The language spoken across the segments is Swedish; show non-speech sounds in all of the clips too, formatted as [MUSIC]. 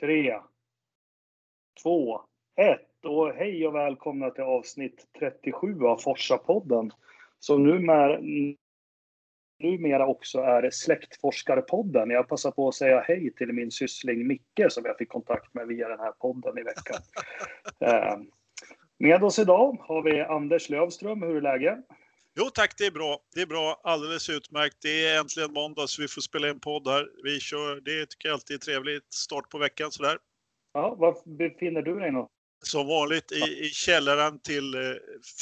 tre, två, ett. Och hej och välkomna till avsnitt 37 av Forsa-podden. Som numera, numera också är Släktforskarpodden. Jag passar på att säga hej till min syssling Micke som jag fick kontakt med via den här podden i veckan. [LAUGHS] Eh, med oss idag har vi Anders Lövström. Hur är läget? Jo tack, det är bra. Det är bra, alldeles utmärkt. Det är äntligen måndag så vi får spela in podd här. Vi kör, det tycker jag alltid är trevligt. Start på veckan sådär. Ja, var befinner du dig någonstans? Som vanligt i, i källaren till eh,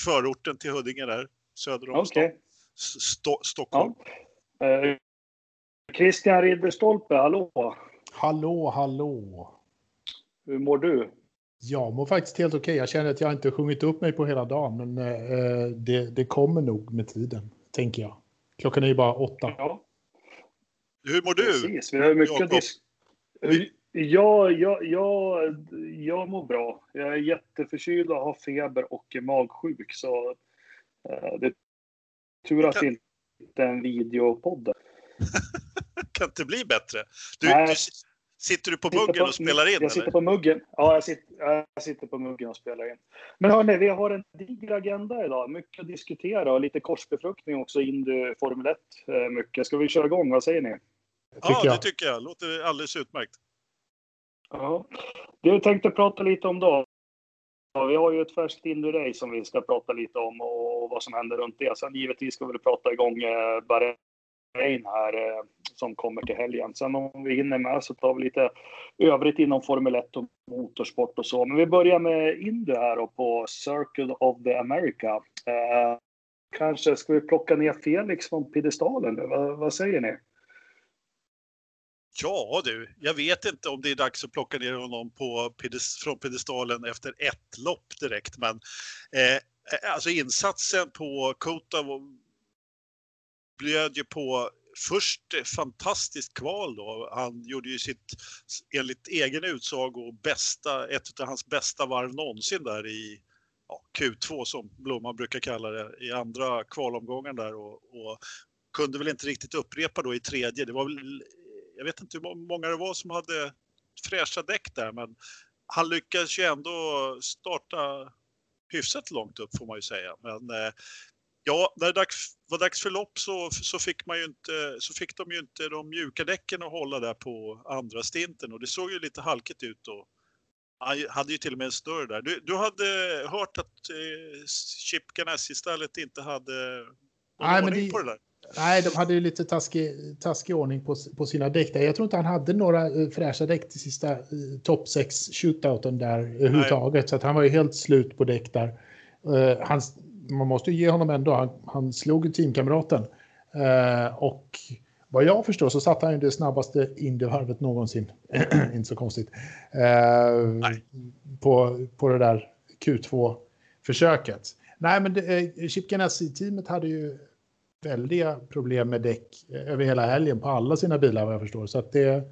förorten till Huddinge där, söder om Okej. Sto Stockholm. Ja. Eh, Christian Ridderstolpe, hallå! Hallå, hallå! Hur mår du? Jag mår faktiskt helt okej. Jag känner att jag inte sjungit upp mig på hela dagen, men eh, det, det kommer nog med tiden, tänker jag. Klockan är ju bara åtta. Ja, Hur mår du? precis. Vi har mycket Jakob? att dis- Ja, jag, jag, jag mår bra. Jag är jätteförkyld och har feber och är magsjuk. Så eh, det är tur att det inte är en videopodd. [LAUGHS] Kan inte bli bättre. Du, Nej. du, sitter du på Sitter muggen och spelar in Jag sitter eller? på muggen. Ja, jag sitter, jag sitter på muggen och spelar in. Men hörni, vi har en diger agenda idag. Mycket att diskutera och lite korsbefruktning också. Indy Formel 1. eh, Mycket. Ska vi köra igång? Vad säger ni? Ja, jag. det tycker jag. Låter alldeles utmärkt. Ja. Det jag tänkte prata lite om då. Ja, vi har ju ett färskt Indy-race som vi ska prata lite om och vad som händer runt det. Sen givetvis ska vi prata igång eh, Bahrain här eh, som kommer till helgen. Sen om vi hinner med så tar vi lite övrigt inom Formel 1 och motorsport och så. Men vi börjar med Indy här och på Circle of the America. Eh, kanske ska vi plocka ner Felix från piedestalen nu? Vad, vad säger ni? Ja du, jag vet inte om det är dags att plocka ner honom på, från piedestalen efter ett lopp direkt. Men eh, alltså insatsen på Kota bjöd ju på först fantastiskt kval då. Han gjorde ju sitt, enligt egen utsago, bästa, ett av hans bästa varv någonsin där i ja, Q2 som Blomman brukar kalla det, i andra kvalomgången där och, och kunde väl inte riktigt upprepa då i tredje. Det var väl, jag vet inte hur många det var som hade fräscha däck där, men han lyckades ju ändå starta hyfsat långt upp får man ju säga. Men eh, ja, när det dags, var dags för lopp så, så, fick man ju inte, så fick de ju inte de mjuka däcken att hålla där på andra stinten och det såg ju lite halkigt ut. Och, han hade ju till och med en större där. Du, du hade hört att eh, Chip Ganassi-stallet inte hade Nej, men ordning det- på det där? Nej, de hade ju lite taskig, taskig ordning på, på sina däck där. Jag tror inte han hade några eh, fräscha däck till sista eh, topp 6 shootouten där överhuvudtaget. Så att han var ju helt slut på däck där. Eh, han, man måste ju ge honom ändå, han, han slog ju teamkamraten. Eh, och vad jag förstår så satte han ju det snabbaste Indyvarvet någonsin. [CLEARS THROAT] inte så konstigt. Eh, på, på det där Q2-försöket. Nej, men det, eh, Chip Ganassi-teamet hade ju väldiga problem med däck eh, över hela helgen på alla sina bilar vad jag förstår. Så att det, eh,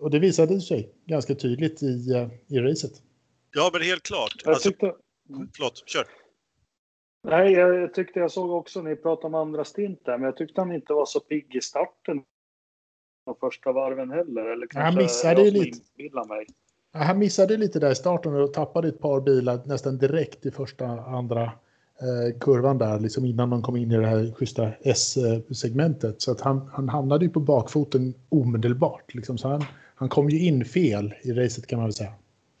och det visade sig ganska tydligt i, i racet. Ja, men helt klart. Jag Alltså, tyckte, förlåt, kör. Nej, jag tyckte jag såg också, ni pratade om andra stint där, men jag tyckte han inte var så pigg i starten de första varven heller. Eller kanske Han missade ju lite. mig. Han missade lite där i starten och tappade ett par bilar nästan direkt i första, andra eh, kurvan där, liksom innan de kom in i det här schyssta S-segmentet. Så att han, han hamnade ju på bakfoten omedelbart. Liksom. Så han, han kom ju in fel i racet kan man väl säga.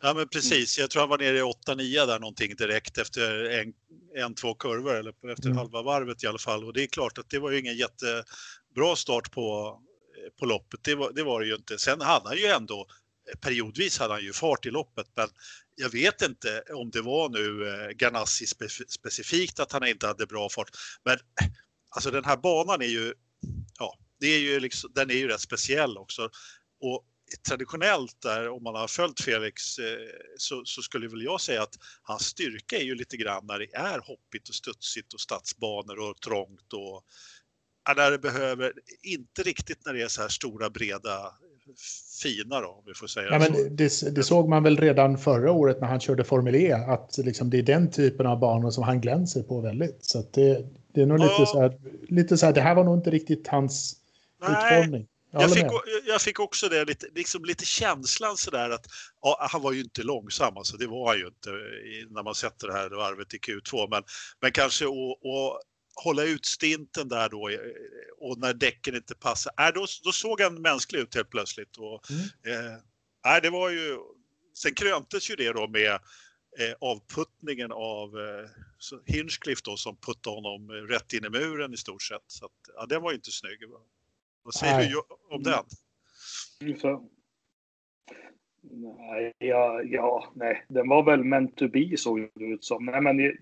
Ja, men precis. Jag tror han var nere i 8-9 där någonting direkt efter en, en två kurvor eller efter Mm. halva varvet i alla fall. Och det är klart att det var ju ingen jättebra start på, på loppet. Det var, det var det ju inte. Sen hade han ju ändå periodvis hade han ju fart i loppet, men jag vet inte om det var nu eh, Ganassi spe- specifikt att han inte hade bra fart. Men alltså den här banan är ju, ja, det är ju liksom, den är ju rätt speciell också. Och traditionellt där, om man har följt Felix, eh, så, så skulle väl jag säga att hans styrka är ju lite grann när det är hoppigt och studsigt och stadsbanor och trångt och när det behöver, inte riktigt när det är så här stora, breda, fina då, om vi får säga Ja, så. men det, det såg man väl redan förra året när han körde Formel E, att liksom det är den typen av banor som han glänser på väldigt. Så det, det är nog Ja. lite så här, lite så här, det här var nog inte riktigt hans Nej, utformning. Jag fick, jag fick, också det, lite, liksom lite känslan sådär att ja, han var ju inte långsam, alltså det var han ju inte när man sätter det här varvet i Q2, men, men kanske att hålla ut stinten där då och när däcken inte passar, äh, då, då såg han mänsklig ut helt plötsligt. Och, mm. eh, äh, det var ju, sen kröntes ju det då med eh, avputtningen av eh, Hinchcliffe då som puttade honom rätt in i muren i stort sett. Så att, ja, den var ju inte snygg. Vad säger Nej. du om den? Så. Nej, ja, ja, nej, den var väl meant to be såg det ut som. Nej, men det,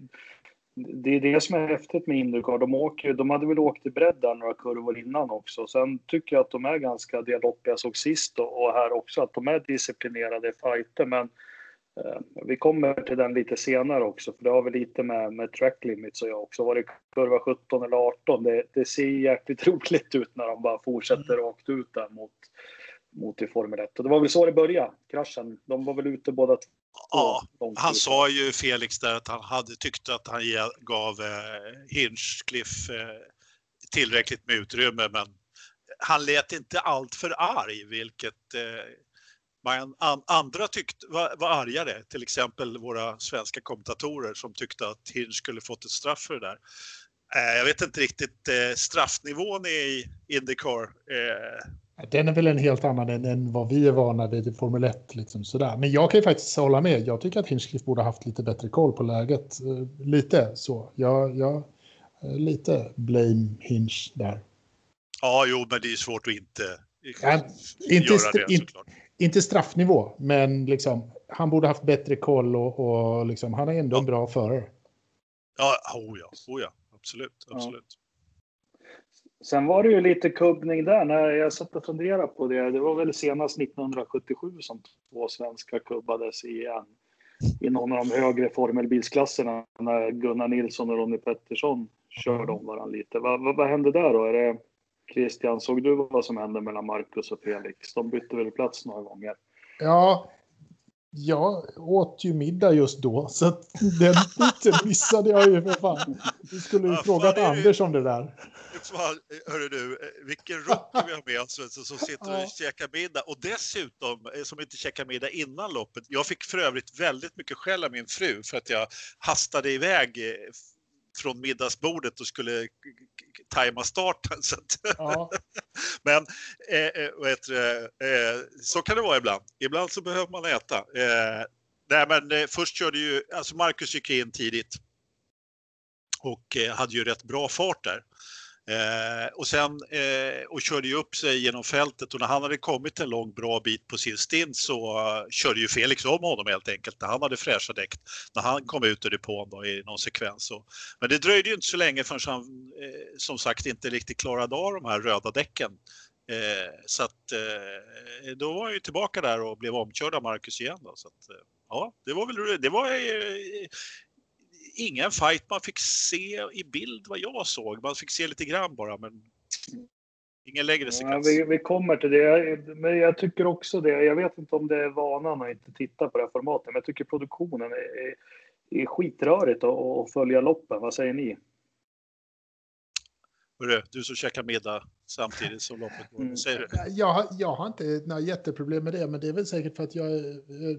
det är det som är häftigt med Indycar. De, åker, de hade väl åkt i bredd där några kurvor innan också. Sen tycker jag att de är ganska, det lopp jag såg sist och här också, att de är disciplinerade i fighter. Men eh, vi kommer till den lite senare också, för det har väl lite med, med track limits och jag också. Var det kurva 17 eller 18? Det, det ser jäkligt [LAUGHS] roligt ut när de bara fortsätter mm. rakt ut där mot, mot i Formel 1. Och det var väl så det började, kraschen. De var väl ute båda Ja, han sa ju Felix där att han hade tyckt att han gav eh, Hinchcliffe eh, tillräckligt med utrymme men han lät inte allt för arg vilket eh, an, andra tyckte var, var argare, till exempel våra svenska kommentatorer som tyckte att Hinch skulle fått ett straff för det där. Eh, jag vet inte riktigt eh, straffnivån i Indycar. Eh, den är väl en helt annan än, än vad vi är vana vid i Formel 1. Liksom, sådär. Men jag kan ju faktiskt hålla med. Jag tycker att Hinchcliffe borde haft lite bättre koll på läget. Lite så. Jag, jag, lite blame Hinch där. Ja, jo, men det är svårt att inte, ja, inte göra det såklart. Inte straffnivå, men liksom, han borde haft bättre koll och, och liksom, han är ändå ja. en bra förare. Ja, oh ja, oh ja absolut. absolut. Ja. Sen var det ju lite kubbning där när jag satt och funderade på det. Det var väl senast 1977 som två svenskar kubbades i en i någon av de högre formelbilsklasserna när Gunnar Nilsson och Ronny Pettersson körde om varandra lite. Vad, vad, vad, hände där då? Är det Christian, såg du vad som hände mellan Marcus och Felix? De bytte väl plats några gånger? Ja, jag åt ju middag just då, så den biten missade jag ju för fan. Du skulle ju ja, frågat Anders om det där. hörru du, vilken rocker vi har med oss som sitter och ja. käkar middag och dessutom eh, som inte käkar middag innan loppet. Jag fick för övrigt väldigt mycket skäll av min fru för att jag hastade iväg eh, från middagsbordet och skulle tajma starten. [LAUGHS] Så, ja. [LAUGHS] Men eh, eh vet, eh, så kan det vara ibland. Ibland så behöver man äta. Eh, nej, men eh, först körde ju, alltså Marcus gick in tidigt och eh, hade ju rätt bra fart där. Eh, och sen eh, och körde ju upp sig genom fältet och när han hade kommit en lång bra bit på sin stint så uh, körde ju Felix om honom helt enkelt när han hade fräscha däck när han kom ut ur depån då, i någon sekvens. Och, men det dröjde ju inte så länge förrän han eh, som sagt inte riktigt klarade av de här röda däcken. Eh, så att eh, då var han ju tillbaka där och blev omkörd av Marcus igen. Då, så att, eh, ja, det var väl det var eh, ingen fight man fick se i bild vad jag såg. Man fick se lite grann bara, men ingen längre sekvens. Ja, vi, vi, kommer till det. Men jag tycker också det. Jag vet inte om det är vanan att inte titta på det här formatet, men jag tycker produktionen är, är, är skitrörigt att följa loppen. Vad säger ni? Hörru, du som käkar middag samtidigt som loppet går. Mm. Säger du? Jag, jag har inte några jätteproblem med det, men det är väl säkert för att jag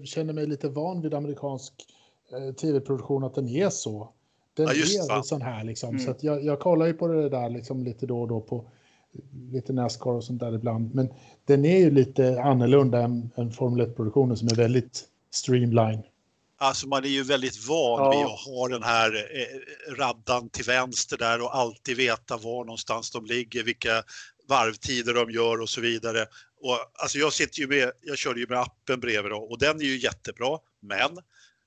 känner mig lite van vid amerikansk tv-produktion att den är så. Den ja, är sån här liksom. Mm. Så att jag, jag kollar ju på det där liksom lite då och då på lite Nascar och sånt där ibland. Men den är ju lite annorlunda än, än Formel 1-produktionen som är väldigt streamline. Alltså man är ju väldigt van ja. vid att ha den här eh, raddan till vänster där och alltid veta var någonstans de ligger, vilka varvtider de gör och så vidare. Och, alltså jag sitter ju med, jag körde ju med appen bredvid då, och den är ju jättebra, men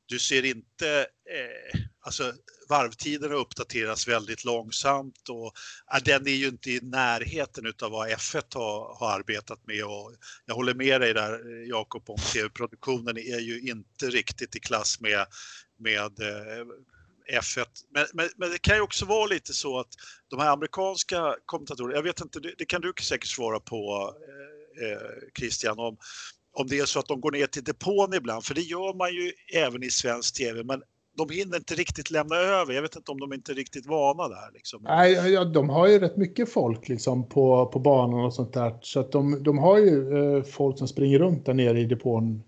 du ser inte, eh, alltså varvtiderna uppdateras väldigt långsamt och eh, den är ju inte i närheten av vad F1 har, har arbetat med och jag håller med dig där eh, Jakob om tv-produktionen är ju inte riktigt i klass med, med eh, F1. Men, men, men, det kan ju också vara lite så att de här amerikanska kommentatorerna, jag vet inte, det, det kan du säkert svara på eh, eh Christian, om om det är så att de går ner till depån ibland, för det gör man ju även i svensk tv. Men de hinner inte riktigt lämna över. Jag vet inte om de är inte är riktigt vana där. Liksom. Nej, ja, de har ju rätt mycket folk liksom på, på banan och sånt där. Så att de, de har ju eh, folk som springer runt där nere i depån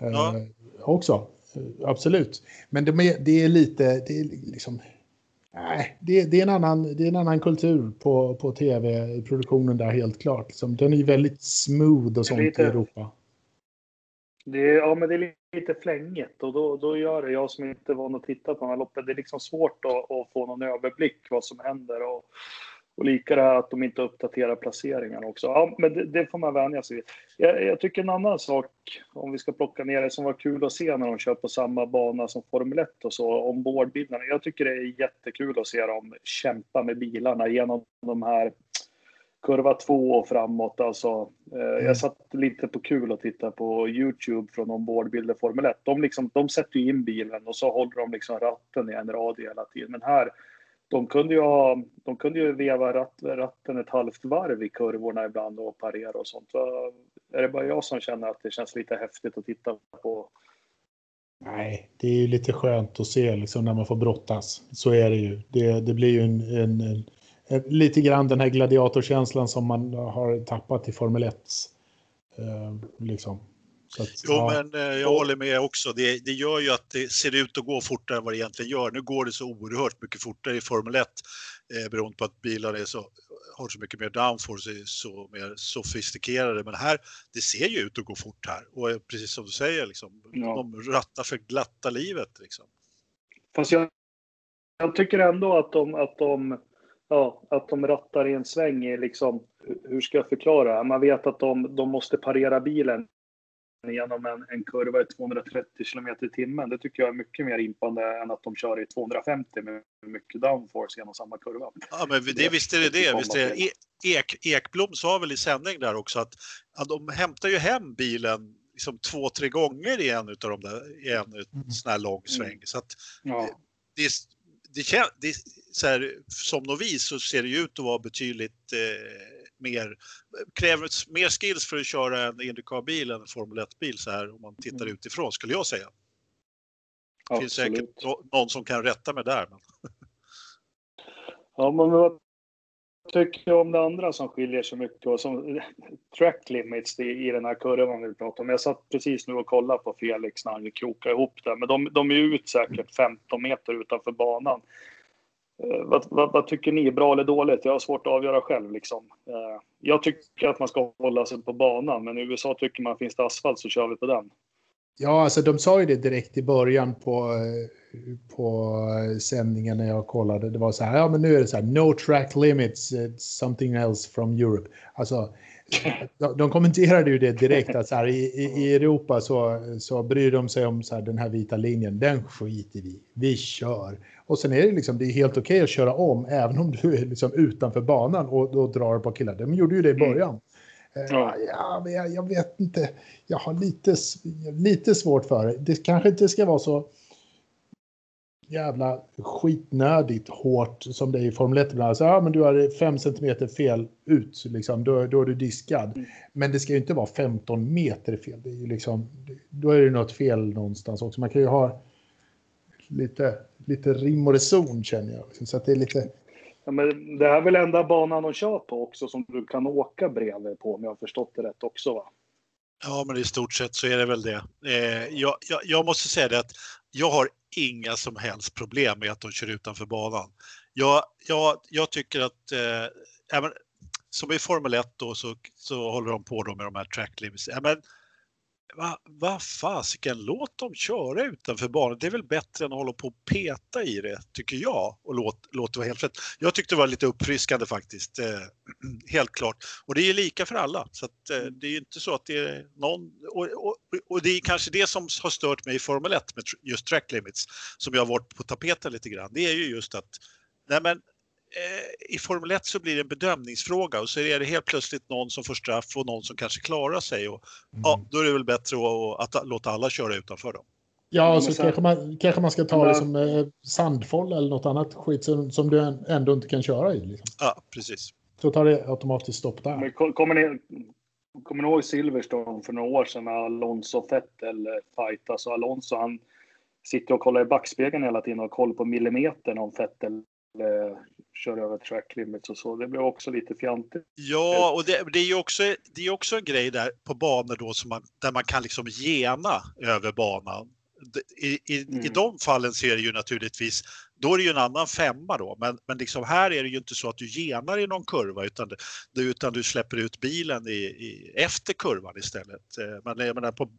eh, ja. också. Eh, absolut. Men de är, det är lite, det är liksom, nej, det, det, är en annan, det är en annan kultur på, på tv-produktionen där helt klart. Liksom, den är väldigt smooth och sånt lite, i Europa. Det är, ja, men det är lite flängigt och då, då gör det, jag som inte är van att titta på de här loppen, det är liksom svårt att, att få någon överblick vad som händer. Och, och lika det här att de inte uppdaterar placeringarna också. Ja, men det, det får man vänja sig vid. Jag, jag, tycker en annan sak, om vi ska plocka ner det, som var kul att se när de kör på samma bana som Formel 1 och så, ombordbilarna. Jag tycker det är jättekul att se dem kämpa med bilarna genom de här kurva två och framåt. Alltså, eh, mm. Jag satt lite på kul och tittade på Youtube från ombordbilder Formel 1. De, liksom, de sätter ju in bilen och så håller de liksom ratten i en radie hela tiden. Men här, de kunde ju, ha, de kunde ju veva ratt, ratten ett halvt varv i kurvorna ibland och parera och sånt. Så är det bara jag som känner att det känns lite häftigt att titta på? Nej, det är ju lite skönt att se liksom när man får brottas. Så är det ju. Det, det blir ju en, en, en lite grann den här gladiatorkänslan som man har tappat i Formel 1. Eh, liksom. Att, jo, ja. men eh, jag håller med också. Det, det, gör ju att det ser ut att gå fortare än vad det egentligen gör. Nu går det så oerhört mycket fortare i Formel 1 eh, beroende på att bilarna är så, har så mycket mer downforce, är så mer sofistikerade. Men här, det ser ju ut att gå fort här. Och precis som du säger, liksom, ja. de rattar för glatta livet. Liksom. Fast jag, jag tycker ändå att de, att de ja, att de rattar i en sväng är liksom, hur ska jag förklara? Man vet att de, de måste parera bilen genom en, en kurva i 230 km i timmen. Det tycker jag är mycket mer impande än att de kör i 250 med mycket downforce genom samma kurva. Ja, men det, visst är det det. Visst är det. E, Ek, Ekblom sa väl i sändning där också att, att de hämtar ju hem bilen liksom två, tre gånger i en av de där, i en mm. sån här lång sväng. Mm. Så att ja. det, det, det, så här, som novis så ser det ut att vara betydligt eh, mer, kräver mer skills för att köra en Indycar-bil än en Formel 1-bil så här om man tittar mm. utifrån skulle jag säga. Det finns säkert någon som kan rätta mig där. Men... Ja, men vad tycker om det andra som skiljer sig mycket och som [LAUGHS] track limits i, den här kurvan vi pratar om? Jag satt precis nu och kollade på Felix när han krokade ihop det, men de, de är ut säkert 15 meter utanför banan. Eh, vad, vad, vad, tycker ni? Bra eller dåligt? Jag har svårt att avgöra själv. Liksom. Eh, jag tycker att man ska hålla sig på banan, men i USA tycker man finns det asfalt så kör vi på den. Ja, alltså de sa ju det direkt i början på, eh, på sändningen när jag kollade. Det var så här, ja men nu är det så här, no track limits, it's something else from Europe. Alltså, [LAUGHS] de, de kommenterade ju det direkt att så här, i, i Europa så, så bryr de sig om så här, den här vita linjen, den skiter vi Vi kör. Och sen är det liksom, det är helt okej okay att köra om även om du är liksom utanför banan och då drar på killar. De gjorde ju det i mm. början. Ja. ja, men jag, jag, vet inte. Jag har lite, lite svårt för det. Det kanske inte ska vara så jävla skitnödigt hårt som det är i Formel 1 ibland. Ja, men du har 5 cm fel ut, liksom, då, då är du diskad. Mm. Men det ska ju inte vara 15 meter fel. Det är ju liksom, då är det något fel någonstans också. Man kan ju ha lite, lite rim och reson känner jag. Så att det är lite... Ja, men det här är väl enda banan de kör på också som du kan åka bredvid på om jag har förstått det rätt också va? Ja, men i stort sett så är det väl det. Eh, jag, jag, jag, måste säga det att jag har inga som helst problem med att de kör utanför banan. Jag, jag, jag tycker att eh, även, som i Formel 1 då så, så håller de på då med de här track limits. Ja, men, vad va fasiken, låt dem köra utanför banan. Det är väl bättre än att hålla på och peta i det, tycker jag. Och låt, låt det vara helt rätt. Jag tyckte det var lite uppfriskande faktiskt, eh, [CLEARS THROAT] helt klart. Och det är lika för alla. Så att, eh, det är ju inte så att det är någon... Och, och, och, det är kanske det som har stört mig i Formel 1 med just track limits, som jag har varit på tapeten lite grann. Det är ju just att nej men, i Formel 1 så blir det en bedömningsfråga och så är det helt plötsligt någon som får straff och någon som kanske klarar sig. Och, mm. ja, då är det väl bättre att, att, låta alla köra utanför dem. Ja, så kanske man, kanske man ska ta det som eh, sandfoll eller något annat skit som, som du ändå inte kan köra i. Liksom. Ja, precis. Så tar det automatiskt stopp där. Men kommer, ni, kommer ni ihåg Silverstone för några år sedan när Alonso Fettel fightade? Så Alonso han sitter och kollar i backspegeln hela tiden och har koll på millimetern om Vettel eh, kör över track limits och så. Det blir också lite fjantigt. Ja, och det, det är ju också, det är också en grej där på banor då som man, där man kan liksom gena över banan. I, i, mm. I de fallen ser det ju naturligtvis, då är det ju en annan femma då, men, men liksom här är det ju inte så att du genar i någon kurva utan, utan du släpper ut bilen i, i, efter kurvan istället. Eh, men jag menar på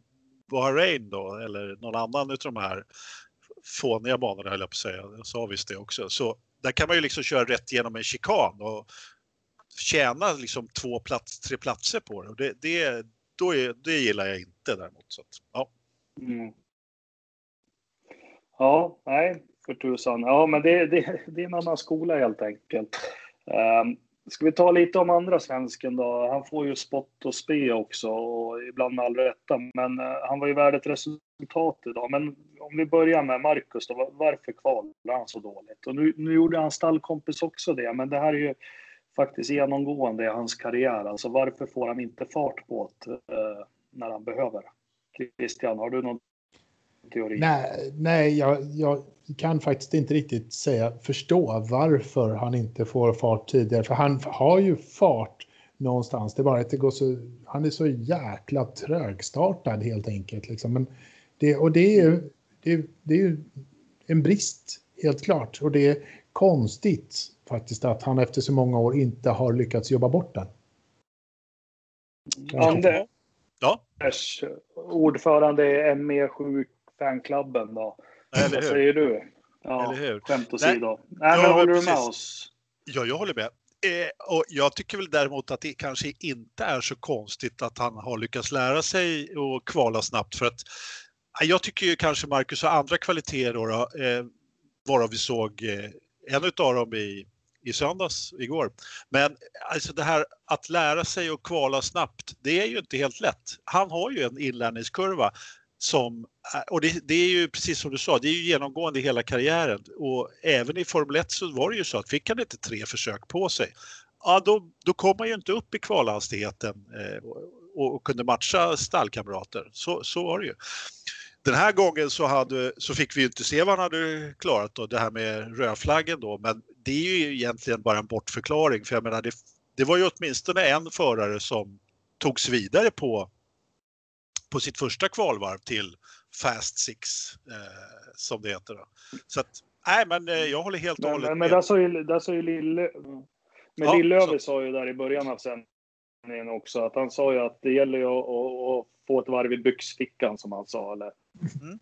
Bahrain då, eller någon annan av de här fåniga banorna höll jag på att säga, jag sa visst det också, så där kan man ju liksom köra rätt genom en chikan och tjäna liksom två plats, tre platser på det. Och det, det, då är, det gillar jag inte däremot. Så att, ja. Mm. Ja, nej, för tusan. Ja, men det, det, det är en annan skola helt enkelt. Um, ska vi ta lite om andra svensken då? Han får ju spott och spe också och ibland med all rätta, men eh, han var ju värd ett resultat idag. Men om vi börjar med Marcus då, varför kvalade han så dåligt? Och nu, nu gjorde hans stallkompis också det, men det här är ju faktiskt genomgående i hans karriär. Alltså varför får han inte fart på det eh, när han behöver? Christian, har du någon teori? Nej, nej jag, jag, kan faktiskt inte riktigt säga, förstå varför han inte får fart tidigare. För han har ju fart någonstans. Det är bara att det går så, han är så jäkla trögstartad helt enkelt. Liksom. Men det, och det är, det, det är ju en brist, helt klart. Och det är konstigt faktiskt att han efter så många år inte har lyckats jobba bort den. Anders, ja. ordförande i ME7 fanklubben då. Eller Vad säger du? Ja, Eller hur? Skämt åsido. Nej, men håller du med oss? Ja, jag håller med. Eh, och jag tycker väl däremot att det kanske inte är så konstigt att han har lyckats lära sig och kvala snabbt för att jag tycker ju kanske Marcus har andra kvaliteter då, då eh, varav vi såg eh, en av dem i, i söndags, igår. Men alltså det här att lära sig och kvala snabbt, det är ju inte helt lätt. Han har ju en inlärningskurva som, eh, och det, det, är ju precis som du sa, det är ju genomgående i hela karriären och även i Formel 1 så var det ju så att fick han inte tre försök på sig, ja då, då kom han ju inte upp i kvalhastigheten eh, och, och, kunde matcha stallkamrater. Så, så var det ju. Den här gången så, hade, så fick vi ju inte se vad han hade klarat då, det här med rödflaggen då, men det är ju egentligen bara en bortförklaring för jag menar det, det var ju åtminstone en förare som togs vidare på på sitt första kvalvarv till Fast Six eh, som det heter. Då. Så att, nej, men eh, jag håller helt och hållet med. Men där sa ju, där sa ju Lille, men ja, Lillöver sa ju där i början av sändningen också att han sa ju att det gäller ju att, att, att få ett varv i byxfickan som han sa. Eller? Mm.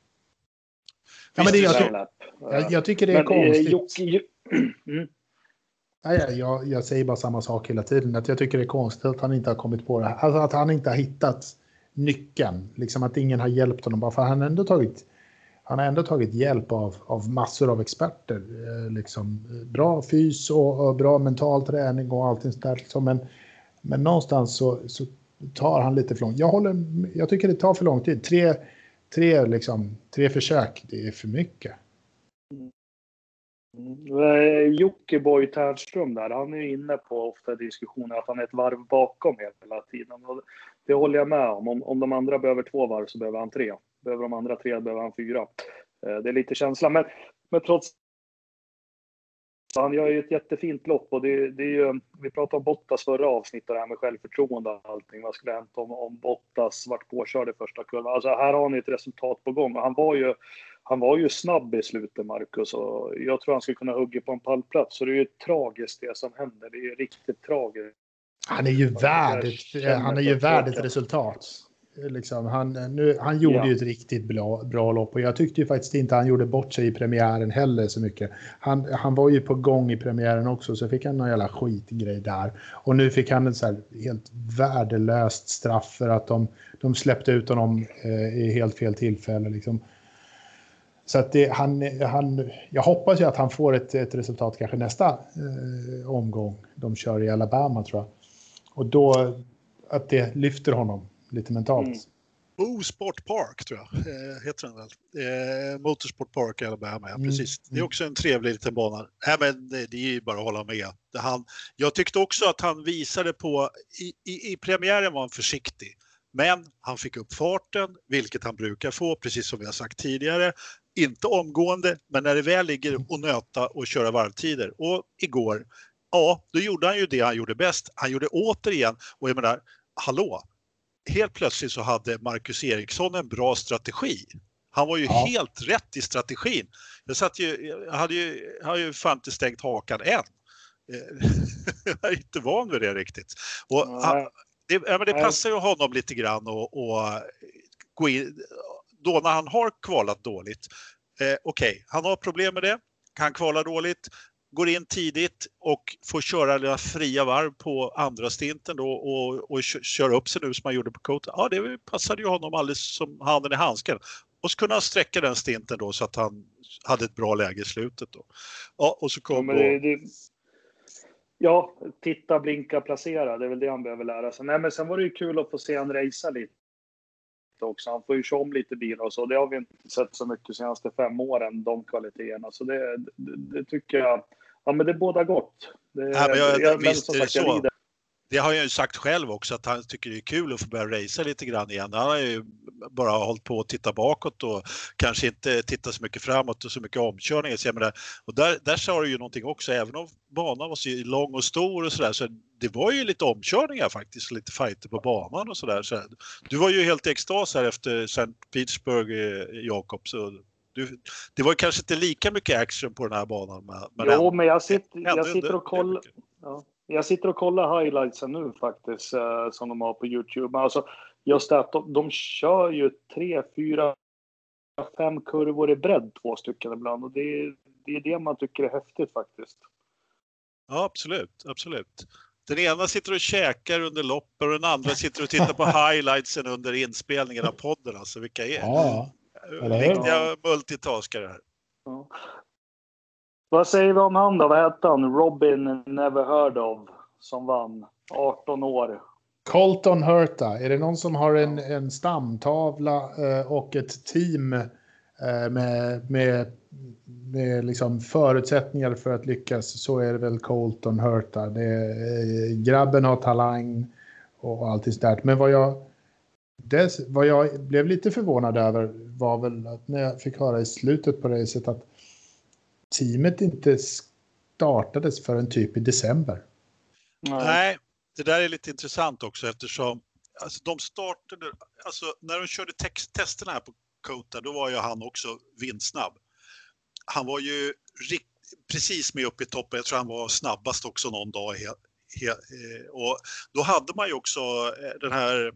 Ja, men det, jag, jag, jag, tycker det är men, eh, konstigt. Jocke, [CLEARS THROAT] mm. Nej, jag, jag säger bara samma sak hela tiden. Att jag tycker det är konstigt att han inte har kommit på det här. Alltså att han inte har hittat nyckeln. Liksom att ingen har hjälpt honom. Bara för han har ändå tagit, han har ändå tagit hjälp av, av massor av experter. Eh, liksom, bra fys och, och, bra mental träning och allting sånt där. Liksom. Men, men någonstans så, så tar han lite för långt. Jag, håller, jag tycker det tar för lång tid. Tre, tre, liksom, tre försök, det är för mycket. Jocke Jockiboi Ternström där, han är inne på ofta diskussioner att han är ett varv bakom hela tiden. Det håller jag med om. om. Om de andra behöver två varv så behöver han tre. Behöver de andra tre behöver han fyra. Eh, det är lite känslan. Men, men trots han gör ju ett jättefint lopp och det, det är ju, vi pratade om Bottas förra avsnittet, det här med självförtroende och allting. Vad skulle hänt om, om Bottas vart påkörd i första kurvan? Alltså här har ni ett resultat på gång och han var ju, han var ju snabb i slutet, Marcus, och jag tror han skulle kunna hugga på en pallplats. Så det är ju tragiskt det som händer. Det är ju riktigt tragiskt. Han är ju värd ett, han är ju värd ett resultat. Liksom, han, nu, han gjorde ja. ju ett riktigt bra, bra lopp och jag tyckte ju faktiskt inte han gjorde bort sig i premiären heller så mycket. Han, han var ju på gång i premiären också så fick han någon jävla skitgrej där. Och nu fick han ett så helt värdelöst straff för att de, de släppte ut honom eh, i helt fel tillfälle. Liksom. Så att det, han, han, jag hoppas ju att han får ett, ett resultat kanske nästa eh, omgång. De kör i Alabama tror jag. Och då att det lyfter honom lite mentalt. Mm. Bo Sport Park tror jag, eh, heter den väl. Eh, Motorsport Park i Alabama, ja, mm. precis. Det är mm. också en trevlig liten bana. Nej, men det, det är ju bara att hålla med. Det han, jag tyckte också att han visade på, i, i, i premiären var han försiktig. Men han fick upp farten, vilket han brukar få, precis som vi har sagt tidigare. Inte omgående, men när det väl ligger och nöta och köra varvtider. Och igår, ja, då gjorde han ju det han gjorde bäst. Han gjorde återigen, och jag menar, hallå, helt plötsligt så hade Marcus Eriksson en bra strategi. Han var ju ja. helt rätt i strategin. Jag, satt ju, jag hade ju, jag hade ju fan inte stängt hakan än. [LAUGHS] jag är inte van vid det riktigt. Och han, det, ja, men det passar ju honom lite grann att gå in, då när han har kvalat dåligt. Eh, Okej, okay, han har problem med det, kan kvala dåligt, går in tidigt och får köra några fria varv på andra stinten då och, och köra upp sig nu som han gjorde på Cote. Ja, det passade ju honom alldeles som handen i handsken. Och så kunde han sträcka den stinten då så att han hade ett bra läge i slutet. Då. Ja, och så kom ja, det, det, ja, titta, blinka, placera. Det är väl det han behöver lära sig. Nej, men sen var det ju kul att få se han racea lite också. Han får ju köra om lite bilar och så. Det har vi inte sett så mycket de senaste fem åren, de kvaliteterna. Så det, det, det tycker jag, ja men det båda gott. Det, ja, men jag, jag, visst är det så det har jag ju sagt själv också att han tycker det är kul att få börja racea lite grann igen. Han har ju bara hållit på att titta bakåt och kanske inte titta så mycket framåt och så mycket omkörningar. Så jag menar, och där, där sa du ju någonting också, även om banan var så lång och stor och sådär så det var ju lite omkörningar faktiskt, lite fighter på banan och sådär. Så du var ju helt i extas här efter St. Petersburg, eh, Jakob. Så du, det var kanske inte lika mycket action på den här banan. Men, men jo, men jag sitter, jag sitter och kollar. Ja. Jag sitter och kollar highlightsen nu faktiskt eh, som de har på Youtube. Men alltså, just det att de, de kör ju tre, fyra, fem kurvor i bredd, två stycken ibland. Och det, det är det man tycker är häftigt faktiskt. Ja, absolut, absolut. Den ena sitter och käkar under loppet och den andra sitter och tittar på [LAUGHS] highlightsen under inspelningen av podden. Alltså vilka är ja, riktiga multitaskare här. Ja. Vad säger vi om han då? Vad hette han? Robin Never Heard of som vann. 18 år. Colton Hurta. Är det någon som har en, en stamtavla eh, och ett team eh, med, med, med liksom förutsättningar för att lyckas så är det väl Colton Hurta. Det, eh, grabben har talang och allt sådär. Men vad jag, det, vad jag blev lite förvånad över var väl att när jag fick höra i slutet på racet att teamet inte startades förrän typ i december. Nej, det där är lite intressant också eftersom alltså, de startade, alltså när de körde text, testerna här på Kota, då var ju han också vindsnabb. Han var ju rikt, precis med upp i toppen, jag tror han var snabbast också någon dag. He, he, eh, och då hade man ju också eh, den här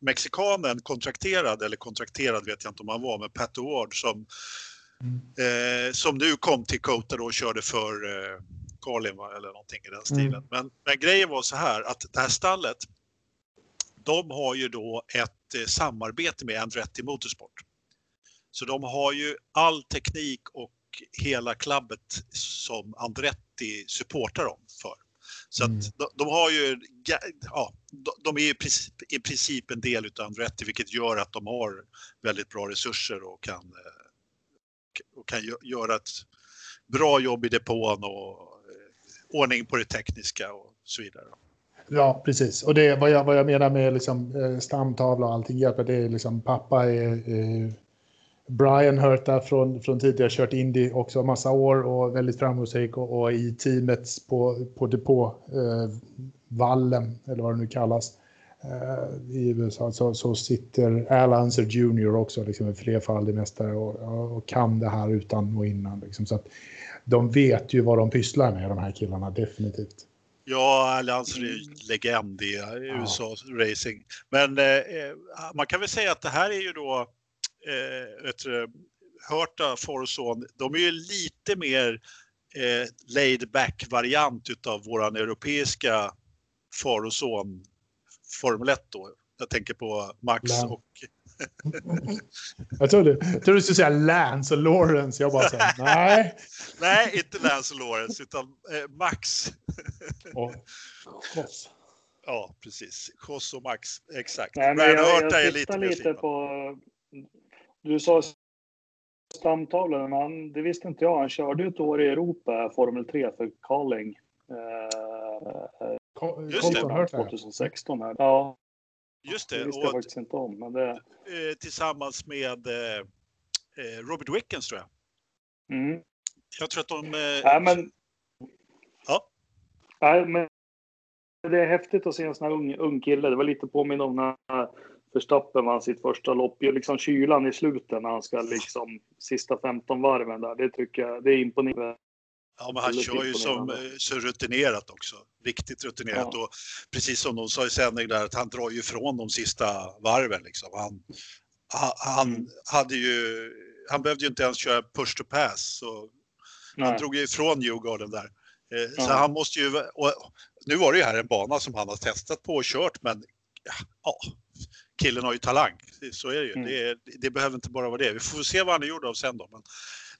mexikanen kontrakterad, eller kontrakterad vet jag inte om han var, men Pat Ward som Mm. Eh, som nu kom till Kota då och körde för eh, Carlin eller någonting i den stilen. Mm. Men, men, grejen var så här att det här stallet, de har ju då ett eh, samarbete med Andretti Motorsport. Så de har ju all teknik och hela klubbet som Andretti supportar dem. Så mm. att de, de, har ju, ja, de är i princip, i princip en del av Andretti vilket gör att de har väldigt bra resurser och kan eh, och kan göra ett bra jobb i depån och eh, ordning på det tekniska och så vidare. Ja, precis. Och det vad jag, vad jag menar med liksom, eh, stamtavla och allting hjälper, det är liksom pappa är eh, Brian Hurta från, från tidigare kört Indy också massa år och väldigt framgångsrik och, och i teamet på, på depåvallen, eh, eller vad det nu kallas, Eh, i USA så, så sitter Al Unser Jr också, liksom en flerfaldig mästare och, och, kan det här utan och innan. Liksom. Så att de vet ju vad de pysslar med, de här killarna, definitivt. Ja, Al Unser är legend i USA ja. racing. Men eh, man kan väl säga att det här är ju då eh, Hörta, Forson, de är ju lite mer eh, laid back variant utav våran europeiska far och son Formel 1 då. Jag tänker på Max Lance. och... [LAUGHS] jag, trodde, jag trodde du skulle säga Lance och Lawrence. Jag bara säger [LAUGHS] nej. nej, inte Lance och Lawrence utan eh, Max. och Choss. [LAUGHS] Ja, precis. Choss och Max, exakt. Nej, men jag, jag, jag tittar lite, lite på... Du sa stamtavlan, han, det visste inte jag. Han körde ett år i Europa, Formel 3 för Carling. Eh, Just det. 2016 här. Ja. Just det. Det visste jag faktiskt inte om. Men det... Eh, tillsammans med eh, eh, Robert Wickens tror jag. Mm. Jag tror att de... Eh, Nej, men... Ja. Nej, men det är häftigt att se en sån här ung, ung kille. Det var lite påminn om när Verstappen vann sitt första lopp. Ju liksom kylan i slutet när han ska liksom sista 15 varven där. Det tycker jag, det är imponerande. Ja, men han kör ju som så rutinerat också. Riktigt rutinerat. Ja. Och precis som de sa i sändning där att han drar ju ifrån de sista varven. Liksom. Han, han, mm. hade ju, han behövde ju inte ens köra push to pass. Så han drog ju ifrån Newgarden där. Eh, ja. Så han måste ju, och nu var det ju här en bana som han har testat på och kört men ja, killen har ju talang. Så är det ju. Mm. Det, det, behöver inte bara vara det. Vi får se vad han är gjord av sen då. Men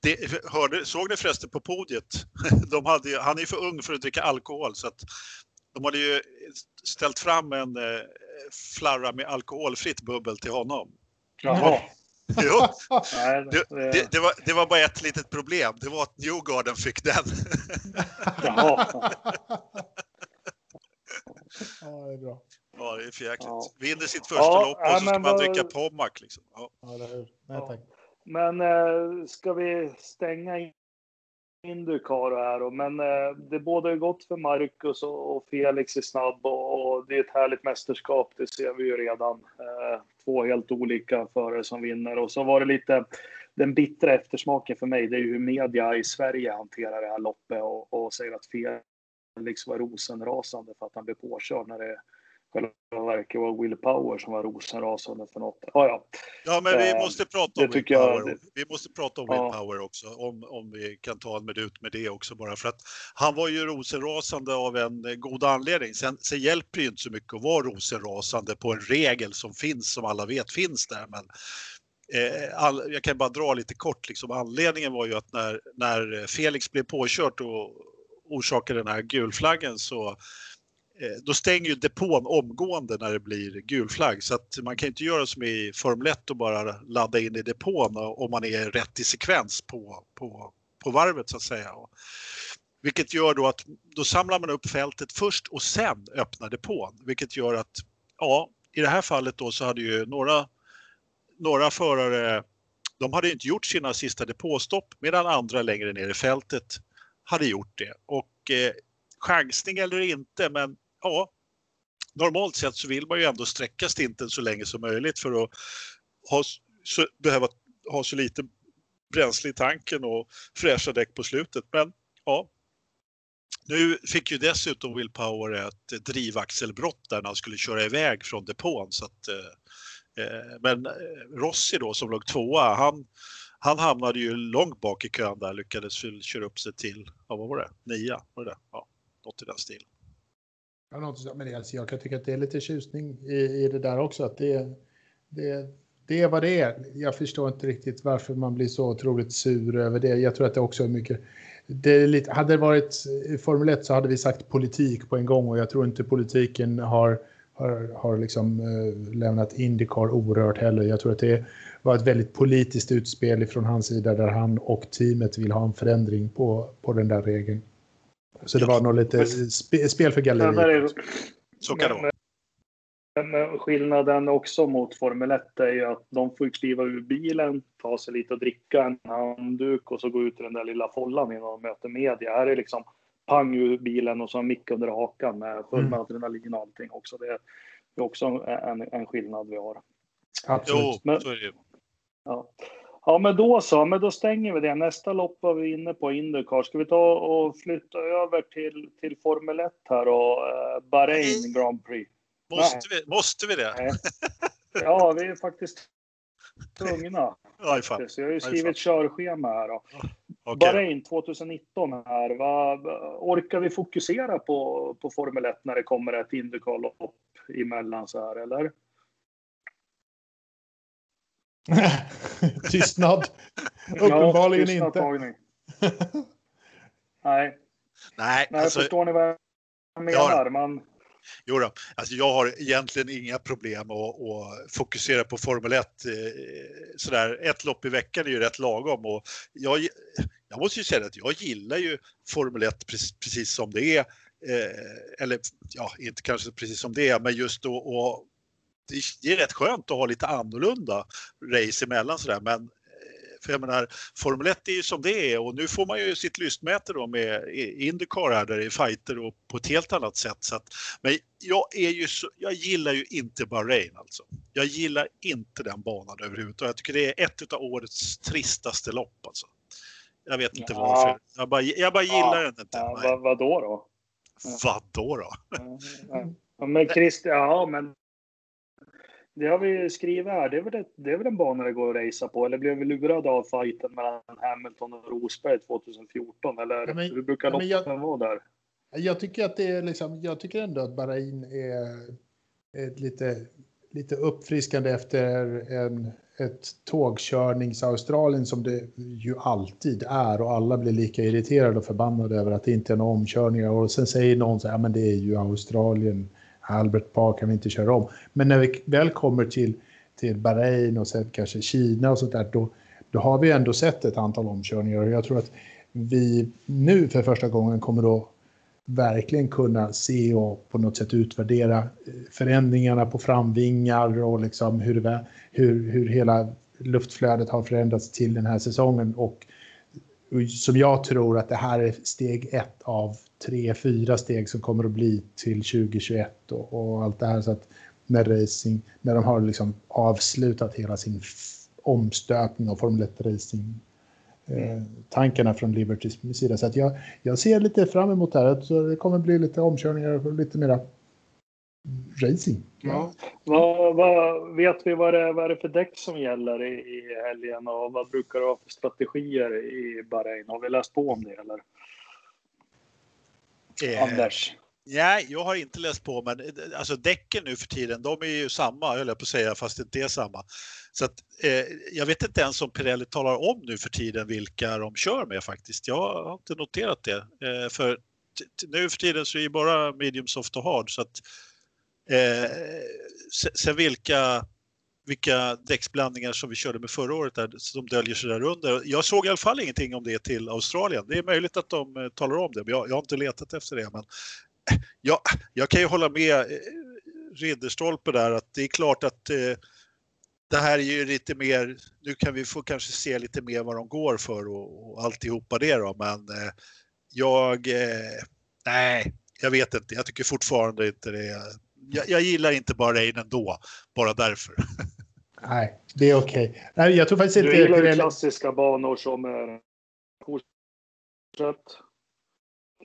det, hörde, såg ni förresten på podiet? [LAUGHS] De hade, han är för ung för att dricka alkohol så att de hade ju ställt fram en eh, flarra med alkoholfritt bubbel till honom. Jaha. [LAUGHS] Jo, det, det, det, var, det var bara ett litet problem. Det var att Newgarden fick den. Jaha. [LAUGHS] Ja, det är bra. Ja, det är för jäkligt. Ja. Vinner sitt första ja, lopp och så ska man dricka Pommac. Liksom. Ja. Nej, tack. Men äh, ska vi stänga in Indycar här då? Men äh, det båda gott för Marcus och, och, Felix är snabb och, och, det är ett härligt mästerskap. Det ser vi ju redan. Äh, två helt olika förare som vinner och så var det lite den bittra eftersmaken för mig. Det är ju hur media i Sverige hanterar det här loppet och, och säger att Felix var rosenrasande för att han blev påkörd när det själva verket var Will Power som var rosenrasande för något. Ja, ja. ja men vi eh, måste prata om Will Power. Vi måste prata om ja. Will Power också, om, om vi kan ta en minut med det också bara för att han var ju rosenrasande av en god anledning. Sen, sen hjälper det ju inte så mycket att vara rosenrasande på en regel som finns, som alla vet finns där. Men eh, all, jag kan bara dra lite kort, liksom. anledningen var ju att när, när Felix blev påkört och orsakade den här gulflaggen så Eh, Eh, då stänger ju depån omgående när det blir gul flagg så att man kan inte göra som i Formel 1 och bara ladda in i depån om man är rätt i sekvens på, på, på varvet så att säga. Vilket gör då att då samlar man upp fältet först och sen öppnar depån, vilket gör att ja, i det här fallet då så hade ju några, några förare, de hade inte gjort sina sista depåstopp medan andra längre ner i fältet hade gjort det. Och eh, chansning eller inte, men ja, normalt sett så vill man ju ändå sträcka stinten så länge som möjligt för att ha, så, behöva ha så lite bränsle i tanken och fräscha däck på slutet. Men ja, nu fick ju dessutom Will Power ett drivaxelbrott där när han skulle köra iväg från depån. Så att, eh, eh men eh, Rossi då som låg tvåa, han, han hamnade ju långt bak i kön där, lyckades köra upp sig till, ja, vad var det, nia? Var det? Ja, något i den stilen. Ja, något, men alltså, jag kan tycka att det är lite tjusning i, i det där också. Att det, det, det är vad det är. Jag förstår inte riktigt varför man blir så otroligt sur över det. Jag tror att det också är mycket... Det är lite, hade det varit Formel 1 så hade vi sagt politik på en gång och jag tror inte politiken har, har, har liksom, äh, lämnat Indycar orört heller. Jag tror att det var ett väldigt politiskt utspel från hans sida där han och teamet vill ha en förändring på, på den där regeln. Så det var nog lite spe, spel för galleriet. Så kan det vara. Men skillnaden också mot Formel 1 är ju att de får kliva ur bilen, ta sig lite och dricka en handduk och så gå ut i den där lilla follan innan de möter media. Här är liksom pang ur bilen och så en mick under hakan med full med mm. adrenalin och allting också. Det är också en, en skillnad vi har. Absolut. Jo, Men, så är det Ja. Ja, men då så. Men då stänger vi det. Nästa lopp var vi inne på Indycar. Ska vi ta och flytta över till, till Formel 1 här och eh, Bahrain Grand Prix? Måste vi, måste vi det? Nej. Ja, vi är faktiskt tvungna. [LAUGHS] Faktiskt. Jag har ju skrivit körschema här. Då. Okay. Bahrain 2019 här. Va, orkar vi fokusera på, på Formel 1 när det kommer ett Indycar-lopp emellan så här, eller? [LAUGHS] Tystnad. Uppenbarligen ja, inte. [LAUGHS] Nej. Nej, Nej alltså, förstår ni vad jag menar? Ja. Man... Jo då, alltså jag har egentligen inga problem att, att fokusera på Formel 1. Eh, sådär, ett lopp i veckan är ju rätt lagom och jag, jag måste ju säga att jag gillar ju Formel 1 precis, precis som det är. Eh, eller ja, inte kanske precis som det är, men just då att det är rätt skönt att ha lite annorlunda race emellan sådär men eh, För jag menar, Formel 1 är ju som det är och nu får man ju sitt lystmäte då med Indycar här där det är fighter och på ett helt annat sätt. Så att, men jag, är ju så, jag gillar ju inte Bahrain alltså. Jag gillar inte den banan överhuvudtaget. Jag tycker det är ett av årets tristaste lopp alltså. Jag vet inte ja. varför. Jag bara, jag bara gillar ja. den inte. Ja, vad, vadå då? Vadå då? Ja, men Christer, ja men det har vi skrivit här. Det är väl, ett, det är väl en bana det går att racea på? Eller blev vi lurade av fighten mellan Hamilton och Rosberg 2014? Eller ja, men, hur brukar ja, loppen vara där? Jag tycker att det är liksom, jag tycker ändå att Bahrain är, är lite, lite uppfriskande efter en, ett tågkörnings-Australien som det ju alltid är och alla blir lika irriterade och förbannade över att det inte är några omkörningar och sen säger någon så här, ja men det är ju Australien Albert Park kan vi inte köra om. Men när vi väl kommer till, till Bahrain och sen kanske Kina och sånt där, då, då har vi ändå sett ett antal omkörningar. Och jag tror att vi nu för första gången kommer att verkligen kunna se och på något sätt utvärdera eh, förändringarna på framvingar och liksom hur, hur, hur hela luftflödet har förändrats till den här säsongen. Och som jag tror att det här är steg ett av tre, fyra steg som kommer att bli till 2021 och, och allt det här. Så att med racing, när de har liksom avslutat hela sin omstöpning av Formel 1 racing eh, tankarna från Libertys sida. Så att jag, jag ser lite fram emot det här. Så det kommer bli lite omkörningar och lite mera racing. Ja. Vad, vad, vet vi vad det, vad är för däck som gäller i, i helgen och vad brukar du ha för strategier i Bahrain? Har vi läst på om det eller? Eh, Anders? Nej, jag har inte läst på, men eh, alltså däcken nu för tiden, de är ju samma, höll jag på att säga, fast det inte är samma. Så att, eh, jag vet inte ens om Pirelli talar om nu för tiden vilka de kör med faktiskt. Jag har inte noterat det. Eh, för nu för tiden så är det bara medium, soft och hard. Så att, eh, sen vilka vilka däcksblandningar som vi körde med förra året där, som döljer sig där under. Jag såg i alla fall ingenting om det till Australien. Det är möjligt att de eh, talar om det, men jag, jag har inte letat efter det. Men [LAUGHS] jag, jag kan ju hålla med eh, Ridderstolpe där att det är klart att eh, det här är ju lite mer, nu kan vi få kanske se lite mer vad de går för och, och alltihopa det då, men eh, jag, eh, nej, jag vet inte, jag tycker fortfarande inte det. Jag, jag gillar inte bara ändå, bara därför. [LAUGHS] Nej, det är okej. Okay. jag tror faktiskt inte... Du gillar ju klassiska banor som... Eh, fortsätt.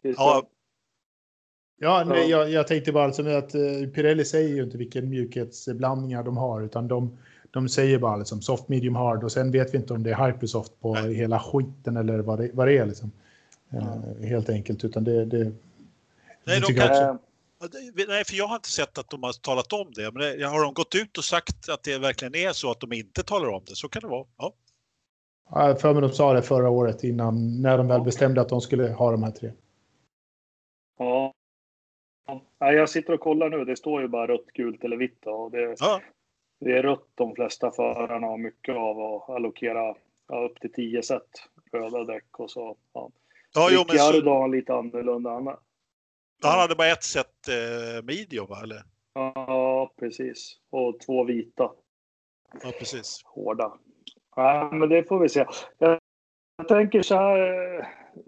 Ja. Ja, nej, jag, jag tänkte bara alltså att uh, Pirelli säger ju inte vilken mjukhetsblandningar de har, utan de, de säger bara liksom soft, medium, hard och sen vet vi inte om det är hypersoft på nej. hela skiten eller vad det, vad det är liksom. Uh, helt enkelt, utan det... det nej, de kan, Nej, för jag har inte sett att de har talat om det. Men har de gått ut och sagt att det verkligen är så att de inte talar om det? Så kan det vara. Ja. Ja, för mig de sa det förra året innan, när de väl bestämde att de skulle ha de här tre. Ja. ja jag sitter och kollar nu. Det står ju bara rött, gult eller vitt. Och det, ja. det är rött de flesta förarna har mycket av att allokera ja, upp till tio set röda däck och så. Ja. Ja, jo, men så... lite annorlunda. Han hade bara ett set eh, medium, va? Eller? Ja, precis. Och två vita. Ja, precis. Hårda. Ja, men det får vi se. Jag, jag tänker så här, eh,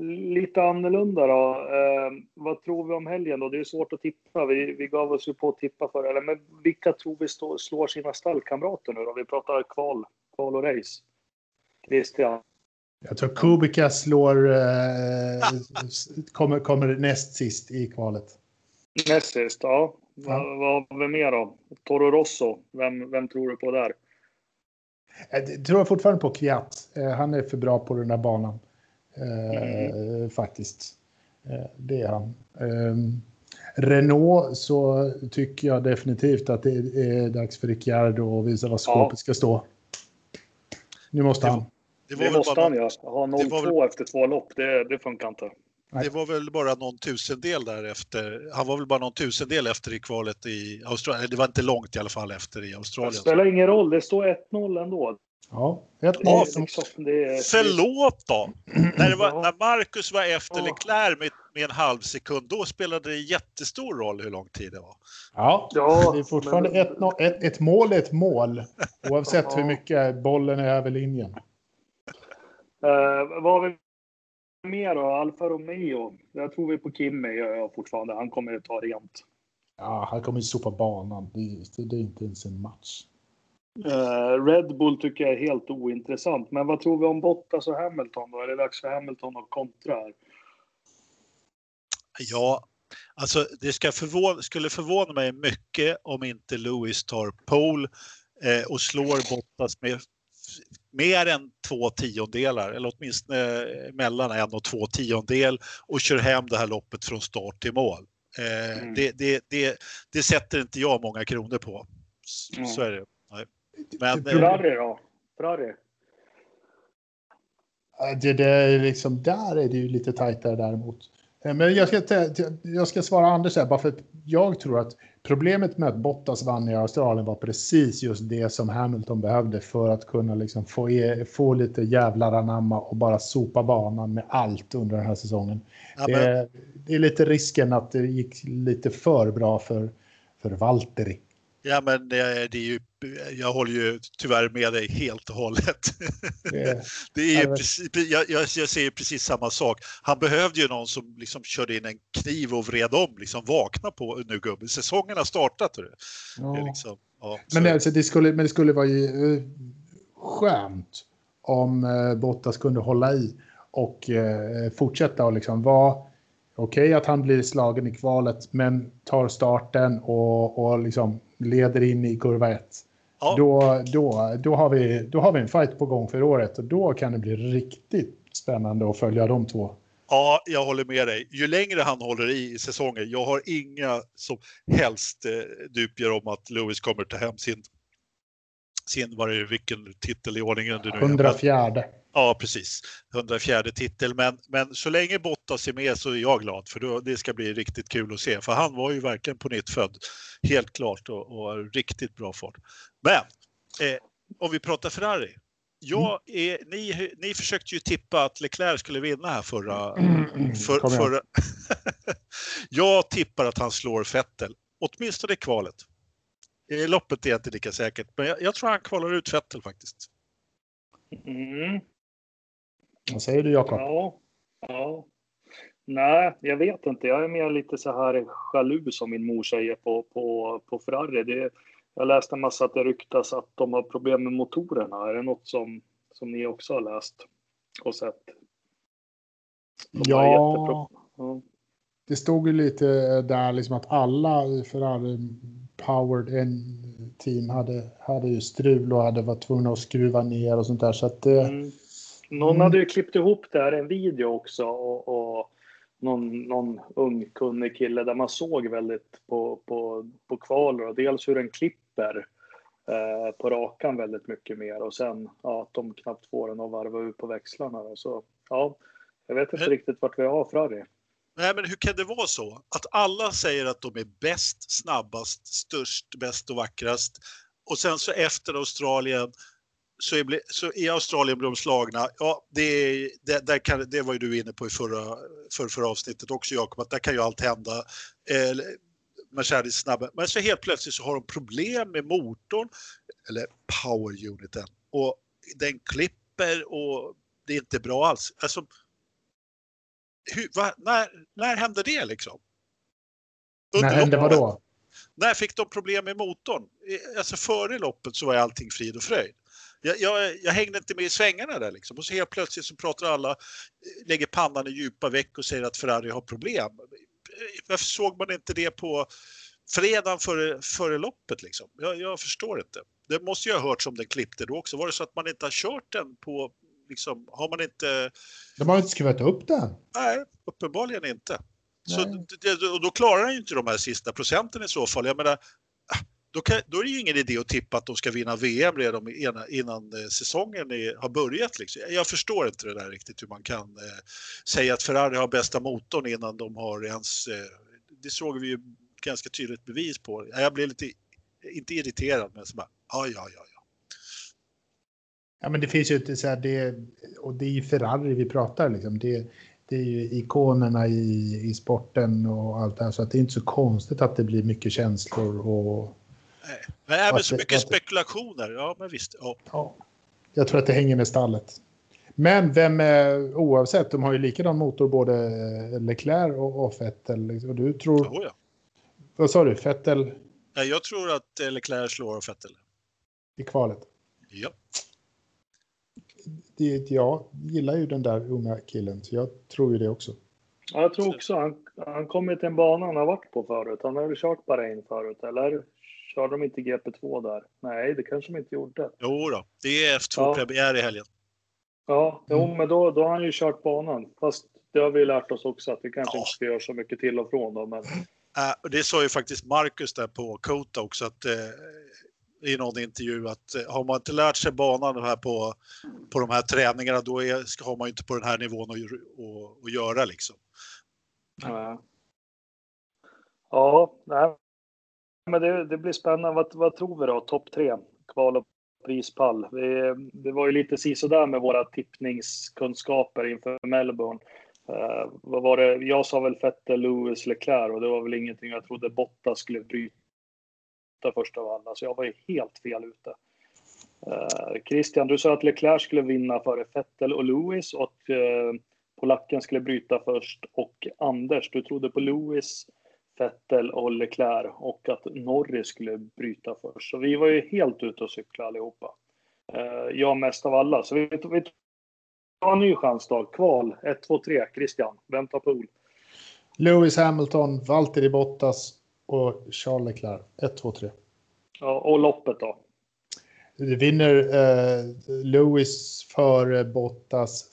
lite annorlunda då. Eh, vad tror vi om helgen då? Det är svårt att tippa. Vi, vi gav oss ju på att tippa för det. Men vilka tror vi stå, slår sina stallkamrater nu då? Vi pratar kval, kval och race. Christian. Jag tror Kubica slår, eh, kommer, kommer näst sist i kvalet. Näst sist, ja. ja. Vad har vi mer då? Toro Rosso, vem, vem tror du på där? Jag tror fortfarande på Kviat. Eh, han är för bra på den där banan. Eh, mm. Faktiskt. Eh, det är han. Ehm, Renault så tycker jag definitivt att det är dags för Ricciardo att visa vad skåpet ja. ska stå. Nu måste han. Det, det måste han göra. Ha 0-2 väl... efter två lopp, det, det funkar inte. Det var väl bara någon tusendel där efter. Han var väl bara någon tusendel efter i kvalet i Australien. Det var inte långt i alla fall efter i Australien. Det spelar ingen roll, det står 1-0 ändå. Ja, 1-0. Liksom, Förlåt då! när, det var, när Marcus var efter ja. Leclerc med, med en halv sekund, då spelade det jättestor roll hur lång tid det var. Ja, ja det är fortfarande men... ett, ett, ett mål är ett mål, oavsett ja. hur mycket bollen är över linjen. Uh, vad har vi mer då? Alfa Romeo. Jag tror vi på Kimi gör jag fortfarande. Han kommer att ta rent. Ja, han kommer att sopa banan. Det, det är inte ens en match. Uh, Red Bull tycker jag är helt ointressant. Men vad tror vi om Bottas och Hamilton då? Är det dags för Hamilton att kontra här? Ja, alltså det ska förvåna, skulle förvåna mig mycket om inte Lewis tar pole eh, och slår Bottas med mer än två tiondelar eller åtminstone mellan en och två tiondel och kör hem det här loppet från start till mål. Eh, mm. det, det, det, det, sätter inte jag många kronor på. Så, mm. så är det. Nej. Men, Ferrari då? Ferrari? Det, det är liksom, där är det ju lite tajtare däremot. Eh, men jag ska, jag ska svara Anders här, bara för att jag tror att problemet med att Bottas vann i Australien var precis just det som Hamilton behövde för att kunna liksom få, e, få lite jävlar anamma och bara sopa banan med allt under den här säsongen. Ja, det, det, är lite risken att det gick lite för bra för, för Valtteri. Ja, men det, det är ju, jag håller ju tyvärr med dig helt och hållet. Det, [LAUGHS] det är ju precis, jag, jag, ser precis samma sak. Han behövde ju någon som liksom körde in en kniv och vred om, liksom vakna på nu gubben. Säsongen har startat. Ja. Det liksom, ja, men, det, alltså, det skulle, men det skulle vara ju uh, skönt om uh, Bottas kunde hålla i och uh, fortsätta och liksom vara okej okay, att han blir slagen i kvalet, men tar starten och, och liksom leder in i kurva 1. Ja. Då, då, då, har vi, då har vi en fight på gång för året och då kan det bli riktigt spännande att följa de två. Ja, jag håller med dig. Ju längre han håller i i säsongen, jag har inga som helst eh, dubier om att Lewis kommer ta hem sin, sin var det, vilken titel i ordningen det nu 104. Ja, precis. 104 titel. Men, men så länge Bottas är med så är jag glad för då, det ska bli riktigt kul att se. För han var ju verkligen på nytt född. Helt klart och, och riktigt bra fart. Men eh, om vi pratar Ferrari. Jag är, ni, ni försökte ju tippa att Leclerc skulle vinna här förra... Mm, för, förra. [LAUGHS] jag tippar att han slår Vettel, åtminstone i kvalet. Loppet är jag inte lika säkert, men jag, jag tror han kvalar ut Vettel faktiskt. Mm. Vad säger du Jakob? Ja, ja. Nej, jag vet inte. Jag är mer lite så här jalu som min mor säger på, på, på Ferrari. Det, jag läste en massa att det ryktas att de har problem med motorerna. Är det något som, som ni också har läst och sett? De ja, ja, det stod ju lite där liksom att alla i Ferrari Powered team hade, hade ju strul och hade varit tvungna att skruva ner och sånt där. Så att det, mm. Någon mm. hade ju klippt ihop där en video också och, och någon, någon ung kunnig kille där man såg väldigt på, på, på kvaler och dels hur den klipper eh, på rakan väldigt mycket mer och sen ja, att de knappt får den att varva ut på växlarna. Då. Så ja, jag vet inte riktigt vart vi har Ferrari. Nej, men hur kan det vara så att alla säger att de är bäst, snabbast, störst, bäst och vackrast och sen så efter Australien så, är, så i Australien blir de slagna. Ja, det, det, där kan, det var ju du inne på i förra, för, förra avsnittet också Jakob, att där kan ju allt hända. Eh, Mercedes snabba. Men så helt plötsligt så har de problem med motorn, eller power uniten, och den klipper och det är inte bra alls. Alltså, hur, va, när, när hände det liksom? Under när hände vadå? När fick de problem med motorn? Alltså före loppet så var allting frid och fröjd jag, jag, jag, hängde inte med i svängarna där liksom. Och så helt plötsligt så pratar alla, eh, lägger pannan i djupa veck och säger att Ferrari har problem. Varför såg man inte det på fredagen före, före loppet liksom? Jag, jag förstår inte. Det måste ju ha hört som den klippte då också. Var det så att man inte har kört den på, liksom, har man inte... De har inte skruvat upp den. Nej, uppenbarligen inte. Så, och då klarar han ju inte de här sista procenten i så fall. Jag menar, då, kan, då, är det ju ingen idé att tippa att de ska vinna VM redan innan, innan eh, säsongen är, har börjat. Liksom. Jag förstår inte det där riktigt hur man kan eh, säga att Ferrari har bästa motorn innan de har ens... Eh, det såg vi ju ganska tydligt bevis på. Jag blev lite, inte irriterad, men så bara, ja, ja, ja. Ja, men det finns ju inte så här, det, och det är ju Ferrari vi pratar liksom. Det, det är ju ikonerna i, i sporten och allt det här, så att det är inte så konstigt att det blir mycket känslor och Nej, men även så mycket spekulationer. Ja, men visst. Ja. ja. Jag tror att det hänger med stallet. Men vem, är, oavsett, de har ju likadan motor både Leclerc och, och Vettel. liksom. Och du tror, Oh, ja. vad sa du, Vettel Nej, Jag tror att Leclerc slår Vettel. i kvalet? Ja. Det, jag gillar ju den där unga killen, så jag tror ju det också. Ja, jag tror också han, han kommer till en bana han har varit på förut. Han har väl kört Bahrain förut, eller? Körde de inte GP2 där? Nej, det kanske de inte gjorde. Jo då, det är F2-premiär i helgen. Ja, jo, Mm. men då, då har han ju kört banan. Fast det har vi lärt oss också att vi kanske Ja. inte ska göra så mycket till och från då, men Äh, och det sa ju faktiskt Marcus där på Kota också att eh, i någon intervju att eh, har man inte lärt sig banan här på, på de här träningarna då är, ska, har man ju inte på den här nivån att, att, att göra liksom. Ja, ja nej. men det, det blir spännande. Vad, vad tror vi då? Topp tre, kval och prispall. Vi, det var ju lite sisådär med våra tippningskunskaper inför Melbourne. Uh, vad var det? Jag sa väl Vettel, Lewis, Leclerc och det var väl ingenting jag trodde Botta skulle bryta först av alla, så jag var ju helt fel ute. Eh, Christian, du sa att Leclerc skulle vinna före Vettel och Lewis och att eh, polacken skulle bryta först och Anders, du trodde på Lewis, Vettel och Leclerc och att Norris skulle bryta först. Så vi var ju helt ute och cyklade allihopa. Eh, jag mest av alla. Så vi, vi tar en ny chans då. Kval 1, 2, 3. Christian, vem tar pool? Lewis Hamilton, Valtteri Bottas och Charles Leclerc. 1, 2, 3. Ja, och loppet då? Det vinner eh, Lewis före Bottas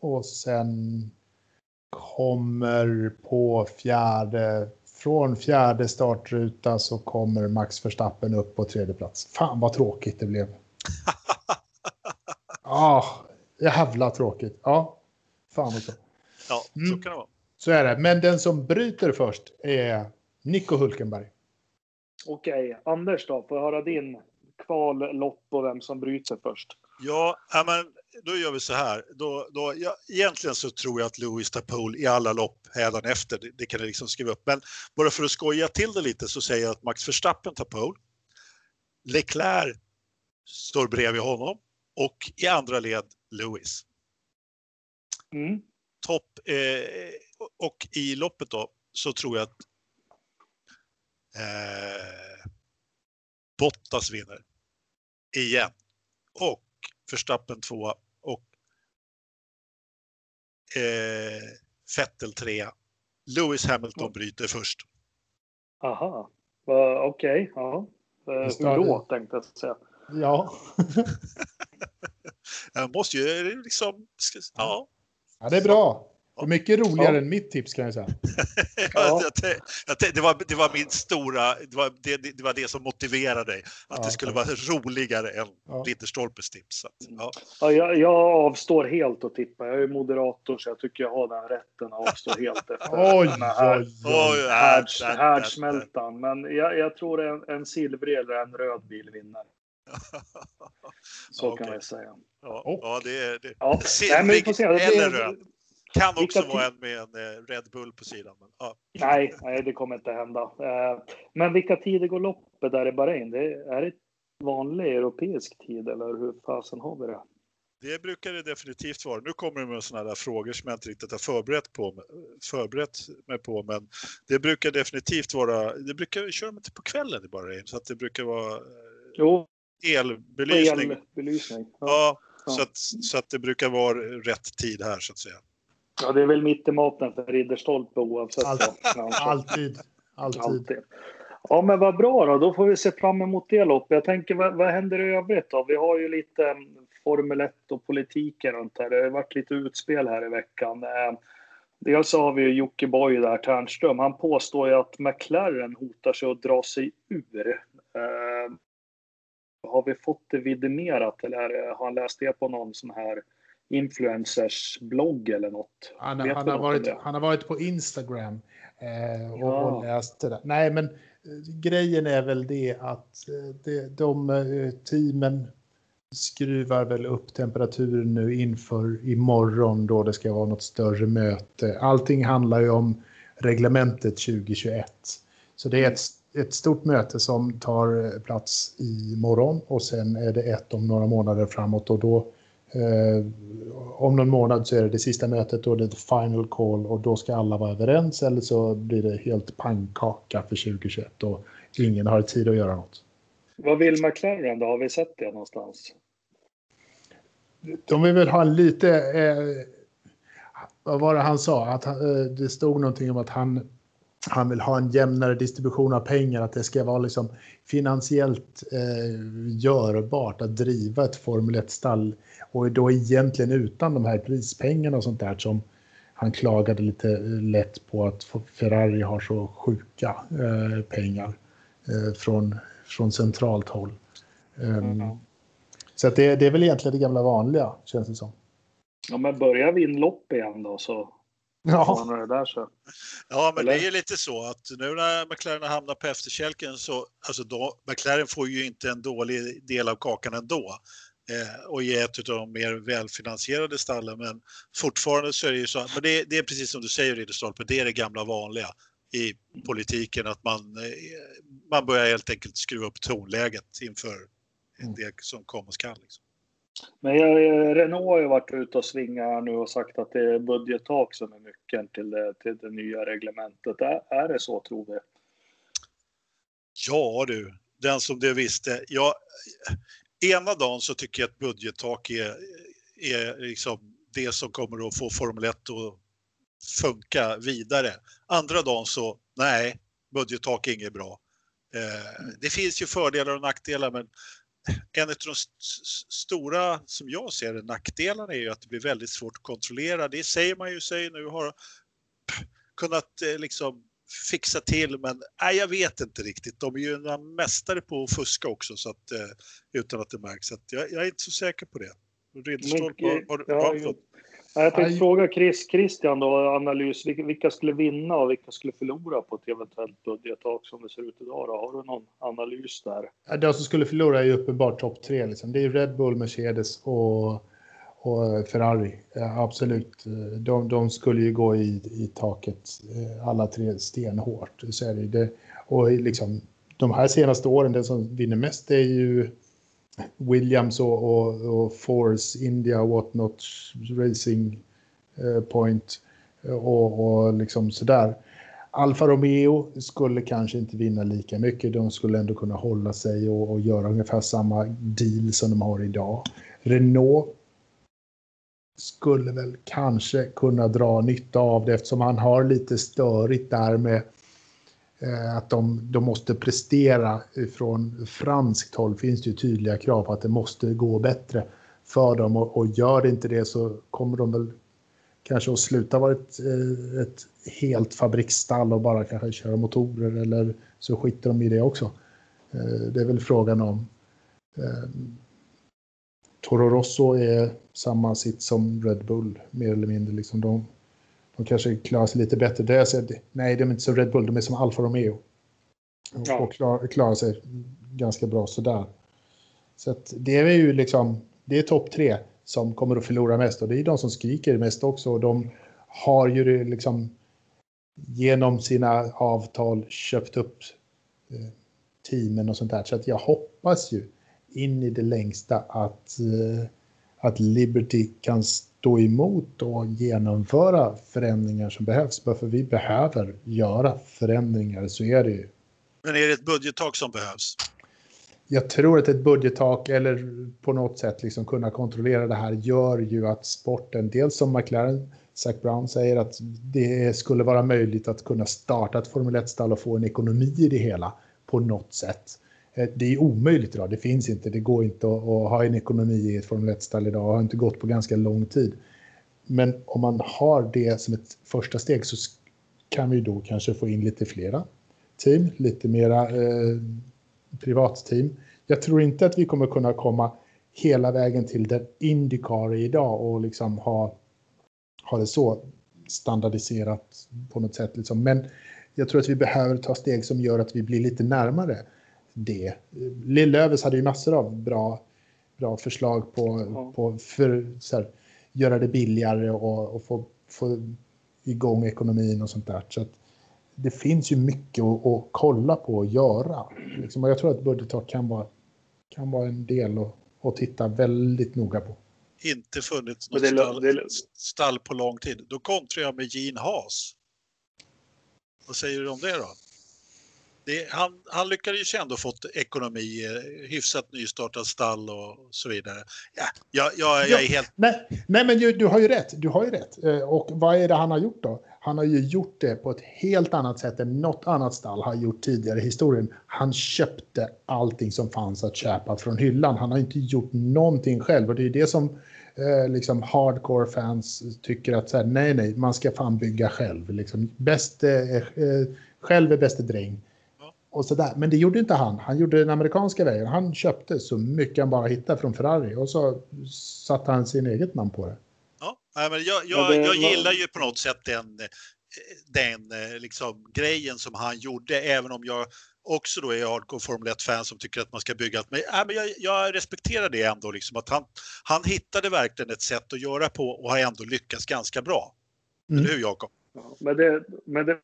och sen kommer på fjärde, från fjärde startruta så kommer Max Verstappen upp på tredje plats. Fan vad tråkigt det blev. [LAUGHS] Ah, jävla tråkigt. Ja, fan också. Ja, så Mm. kan det vara. Så är det. Men den som bryter först är Nico Hulkenberg. Okej, Anders då? Får jag höra din kval, lopp och vem som bryter först? Ja, men då gör vi så här. Då, då, ja, egentligen så tror jag att Lewis tar pole i alla lopp efter. Det, det kan jag liksom skriva upp. Men bara för att skoja till det lite så säger jag att Max Verstappen tar pole. Leclerc står bredvid honom och i andra led Lewis. Mm. Topp eh, och i loppet då så tror jag att eh, Bottas vinner igen och Verstappen tvåa och eh, Vettel trea. Lewis Hamilton bryter först. Aha, uh, okej. ja. Eh, Det hur då, tänkte jag säga. Ja. [LAUGHS] Jag måste ju liksom, ska- ja. ja, det är bra. Det är mycket roligare än mitt tips kan jag säga. [LAUGHS] Ja. Det, var, det var min stora, det var det, det, var det som motiverade dig. Att Ja, det skulle ja. vara roligare än Ja. Ridderstolpes tips. Så att, ja. Ja, jag, jag avstår helt att tippa. Jag är moderator så jag tycker jag har den rätten att avstå helt [LAUGHS] efter Oj, den här oj, Oj, äh, härds, där, där, härdsmältan. Men jag, jag tror en, en silvrig eller en röd bil vinner. [LAUGHS] Så Ja, kan jag säga. Ja, Och- ja, det är det. Ja, nej, men vi får se. Det Silvrig blir- eller röd. Kan Vilka också vara ti- en med en eh, Red Bull på sidan. Men, ja. Nej, nej, det kommer inte hända. Eh, Men vilka tider går loppet där i Bahrain? Det är, är det vanlig europeisk tid eller hur fasen har vi det? Det brukar det definitivt vara. Nu kommer det med sådana där frågor som jag inte riktigt har förberett, på, förberett mig på, men det brukar definitivt vara, det brukar köra dem på kvällen i Bahrain, så att det brukar vara eh, Jo, elbelysning. elbelysning. Ja. Ja, Ja. så att, så att det brukar vara rätt tid här så att säga. Ja, det är väl mitt i maten för Ridderstolpe oavsett. Allt- då, kanske. Alltid. Alltid. Alltid. Ja, men vad bra då. Då får vi se fram emot det loppet. Jag tänker, vad, vad händer i övrigt då? Vi har ju lite mm, Formel 1 och politiken runt här. Det har varit lite utspel här i veckan. Eh, Dels så har vi ju Jockiboi där, Ternström. Han påstår ju att McLaren hotar sig att dra sig ur. Eh, har vi fått det vidimerat eller har han läst det på någon sån här influencers blogg eller något? Han, han, har något varit, han har varit på Instagram eh, och, Ja. och läst det där. Nej, men eh, grejen är väl det att eh, det, de eh, teamen skruvar väl upp temperaturen nu inför imorgon då det ska vara något större möte. Allting handlar ju om reglementet 2021. Så det är ett, ett stort möte som tar plats imorgon och sen är det ett om några månader framåt och då eh, om någon månad så är det det sista mötet och det är the final call och då ska alla vara överens eller så blir det helt pannkaka för 2021 och ingen har tid att göra något. Vad vill McLaren då? Har vi sett det någonstans? De vill väl ha lite... Eh, vad var det han sa? Att han, eh, det stod någonting om att han, han vill ha en jämnare distribution av pengar. Att det ska vara liksom finansiellt eh, görbart att driva ett Formel 1-stall. Och då egentligen utan de här prispengarna och sånt där som han klagade lite lätt på att Ferrari har så sjuka eh, pengar eh, från, från centralt håll. Um, mm. Så det, det är väl egentligen det gamla vanliga, känns det som. Ja, men börjar vi inlopp igen då så Ja. Det där, så. ja, men Eller? det är lite så att nu när McLaren hamnar på efterkälken så, alltså då, McLaren får ju inte en dålig del av kakan ändå eh, och är ett av de mer välfinansierade stallen. Men fortfarande så är det ju så, men det, det är precis som du säger Ridderstolpe, det är det gamla vanliga i politiken att man, eh, man börjar helt enkelt skruva upp tonläget inför mm. det som komma skall. Liksom. Men jag, Renault har ju varit ute och svingat nu och sagt att det är budgettak som är nyckeln till det, till det nya reglementet. Är, är det så tror vi? Ja du, den som det visste. Ja, ena dagen så tycker jag att budgettak är, är liksom det som kommer att få Formel 1 att funka vidare. Andra dagen så, nej, budgettak är inget bra. Eh, det finns ju fördelar och nackdelar men en av de stora, som jag ser det, nackdelarna är ju att det blir väldigt svårt att kontrollera. Det säger man ju sig nu har kunnat eh, liksom fixa till, men nej, jag vet inte riktigt. De är ju några mästare på att fuska också så att, eh, utan att det märks. Så jag, jag, är inte så säker på det. Ridderstolp, har, har, har, har, jag tänkte fråga Chris, Christian då, analys. Vilka, skulle vinna och vilka skulle förlora på ett eventuellt budgettak som det ser ut idag? Då? Har du någon analys där? De som skulle förlora är ju uppenbart topp tre. Liksom. Det är Red Bull, Mercedes och, och Ferrari. Absolut. De, de, skulle ju gå i, i taket eh, alla tre stenhårt. Så är det, det. Och liksom, de här senaste åren, den som vinner mest är ju Williams och, och, och Force, India, Whatnot, Racing eh, Point eh, och, och liksom sådär. Alfa Romeo skulle kanske inte vinna lika mycket. De skulle ändå kunna hålla sig och, och göra ungefär samma deal som de har idag. Renault skulle väl kanske kunna dra nytta av det eftersom han har lite störigt där med Eh, Eh, att de, de måste prestera från franskt håll finns det ju tydliga krav på att det måste gå bättre för dem och, och gör det inte det så kommer de väl kanske att sluta vara ett, eh, ett helt fabriksstall och bara kanske köra motorer eller så skiter de i det också. Eh, det är väl frågan om. Toro Rosso är samma sitt som Red Bull mer eller mindre. Liksom de, de kanske klarar sig lite bättre. Det är nej, de är inte som Red Bull, de är som Alfa Romeo. Ja. Och klarar, klarar sig ganska bra sådär. Så det är ju liksom, det är topp tre som kommer att förlora mest och det är de som skriker mest också. Och de har ju liksom genom sina avtal köpt upp eh, teamen och sånt där. Så att jag hoppas ju in i det längsta att, eh, att Liberty kan stå emot och genomföra förändringar som behövs. För vi behöver göra förändringar, så är det ju. Men är det ett budgettak som behövs? Jag tror att ett budgettak eller på något sätt liksom kunna kontrollera det här gör ju att sporten, dels som McLaren, Zac Brown säger att det skulle vara möjligt att kunna starta ett Formel 1-stall och få en ekonomi i det hela på något sätt. Eh, det är omöjligt idag, det finns inte, det går inte att, ha en ekonomi i ett Formel 1-stall idag, det har inte gått på ganska lång tid. Men om man har det som ett första steg så kan vi då kanske få in lite flera team, lite mera eh, privatteam. Jag tror inte att vi kommer kunna komma hela vägen till där Indycar är idag och liksom ha, ha det så standardiserat på något sätt. Liksom. Men jag tror att vi behöver ta steg som gör att vi blir lite närmare det. Lill-Löves hade ju massor av bra, bra förslag på, ja. på för, så här, göra det billigare och, och, få, få igång ekonomin och sånt där. Så det finns ju mycket att, att, kolla på och göra. Liksom, och jag tror att budgettak kan vara, kan vara en del att, att titta väldigt noga på. inte funnits något stall, det... stall, på lång tid. Då kontrar jag med Gene Haas. Vad säger du om det då? Det, han, han lyckades ju ändå fått ekonomi, eh, hyfsat nystartat stall och så vidare. Ja, jag, jag, jag är helt... Nej, nej men du, du, har ju rätt. Du har ju rätt. Eh, och vad är det han har gjort då? Han har ju gjort det på ett helt annat sätt än något annat stall har gjort tidigare i historien. Han köpte allting som fanns att köpa från hyllan. Han har inte gjort någonting själv och det är det som eh, liksom hardcore fans tycker att så här, nej, nej, man ska fan bygga själv. Liksom, bäst, eh, eh själv är bäste dräng och så där. Men det gjorde inte han. Han gjorde den amerikanska vägen. Han köpte så mycket han bara hittade från Ferrari och så satte han sin eget namn på det. Ja, men jag, jag, jag gillar ju på något sätt den, den liksom, grejen som han gjorde, även om jag också då är hardcore Formel 1-fan som tycker att man ska bygga allt. Men, äh, men jag, jag, respekterar det ändå, liksom, att han, han hittade verkligen ett sätt att göra på och har ändå lyckats ganska bra. Mm. Eller hur Jakob? Ja, men, det, men det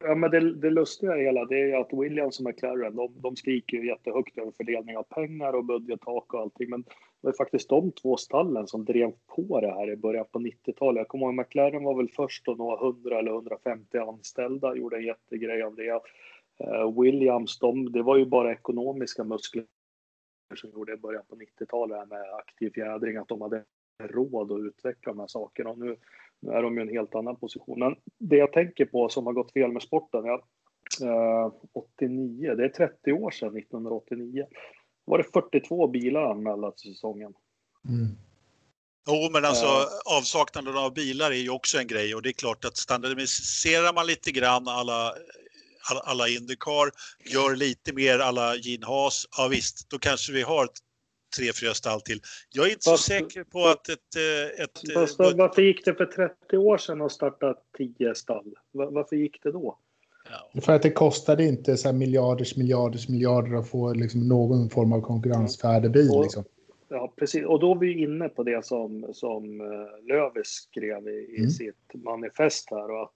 Ja, men det, det lustiga i hela det är att Williams och McLaren, de, de skriker ju jättehögt över fördelning av pengar och budgettak och allting. Men det var faktiskt de två stallen som drev på det här i början på 90-talet. Jag kommer ihåg McLaren var väl först och några 100 eller 150 anställda, gjorde en jättegrej av det. Eh, Williams, de, det var ju bara ekonomiska muskler som gjorde i början på 90-talet med aktiv fjädring, att de hade råd att utveckla de här sakerna. Och nu nu är de ju en helt annan position. Men det jag tänker på som har gått fel med sporten, ja, eh, 89, det är 30 år sedan 1989. var det 42 bilar anmälda till säsongen. Mm. Jo, men alltså uh, avsaknaden av bilar är ju också en grej och det är klart att standardiserar man lite grann alla alla, alla Indycar, gör lite mer alla Gene Haas, ja visst, då kanske vi har tre, fyra stall till. Jag är inte fast, så säker på att ett... Eh, ett eh, fast, varför gick det för 30 år sedan att starta tio stall? Varför gick det då? Ja. För att det kostade inte så miljarders, miljarders, miljarder att få liksom någon form av konkurrensfärdig bil. Och, liksom. Ja, precis. Och då är vi inne på det som, som eh, Lövis skrev i, i mm. sitt manifest här. Och att,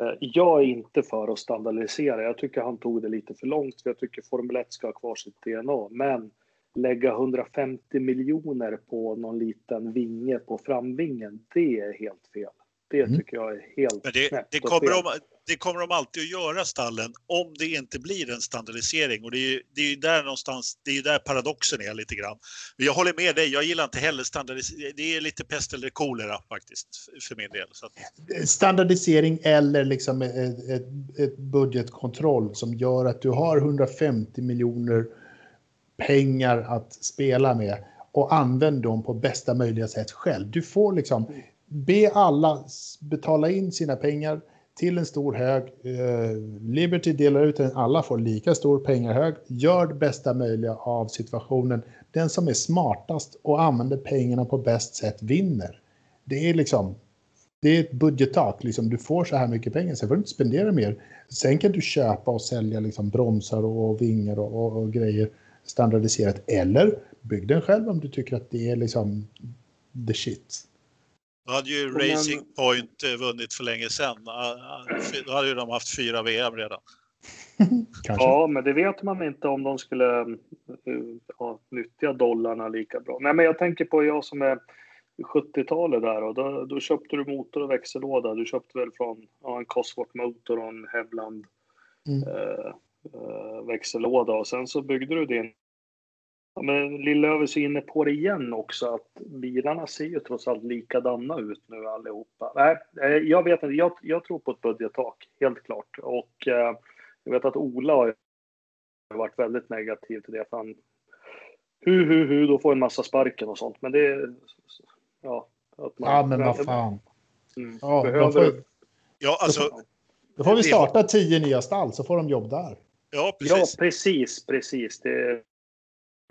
eh, jag är inte för att standardisera. Jag tycker han tog det lite för långt. För jag tycker Formel 1 ska ha kvar sitt DNA. Men lägga 150 miljoner på någon liten vinge på framvingen, det är helt fel. Det mm. tycker jag är helt Men det, det, kommer de, det kommer de alltid att göra, stallen, om det inte blir en standardisering. Och det är ju, det är ju där någonstans, det är där paradoxen är lite grann. Men jag håller med dig, jag gillar inte heller standardisering. Det är lite pest eller kolera faktiskt, för min del. Att... Standardisering eller liksom ett, ett, ett budgetkontroll som gör att du har 150 miljoner pengar att spela med och använd dem på bästa möjliga sätt själv. Du får liksom be alla betala in sina pengar till en stor hög. Eh, Liberty delar ut den, alla får lika stor pengahög. Gör det bästa möjliga av situationen. Den som är smartast och använder pengarna på bäst sätt vinner. Det är liksom det är ett budgettak. Liksom, du får så här mycket pengar, sen får du inte spendera mer. Sen kan du köpa och sälja liksom, bromsar och vingar och, och, och grejer standardiserat eller bygg den själv om du tycker att det är liksom the shit. Då hade ju Racing Point eh, vunnit för länge sedan. Då hade ju de haft fyra VM redan. [LAUGHS] ja, men det vet man inte om de skulle ja, nyttja dollarna lika bra. Nej, men jag tänker på jag som är 70-talet där och då, då, köpte du motor och växellåda. Du köpte väl från ja, en Cosworth motor och en Hevland mm. eh, eh, växellåda och sen så byggde du din Ja, men Lillövis är inne på det igen också, att bilarna ser ju trots allt likadana ut nu allihopa. Nej, eh, jag vet inte, jag, jag tror på ett budgettak, helt klart. Och eh, jag vet att Ola har varit väldigt negativ till det, för han hu, hu, hu, då får en massa sparken och sånt. Men det ja. Att man, ja, men vad fan. Mm, ja, behöver... får, ja, alltså, då får vi starta tio nya stall så får de jobb där. Ja, precis. Ja, precis, precis. Det,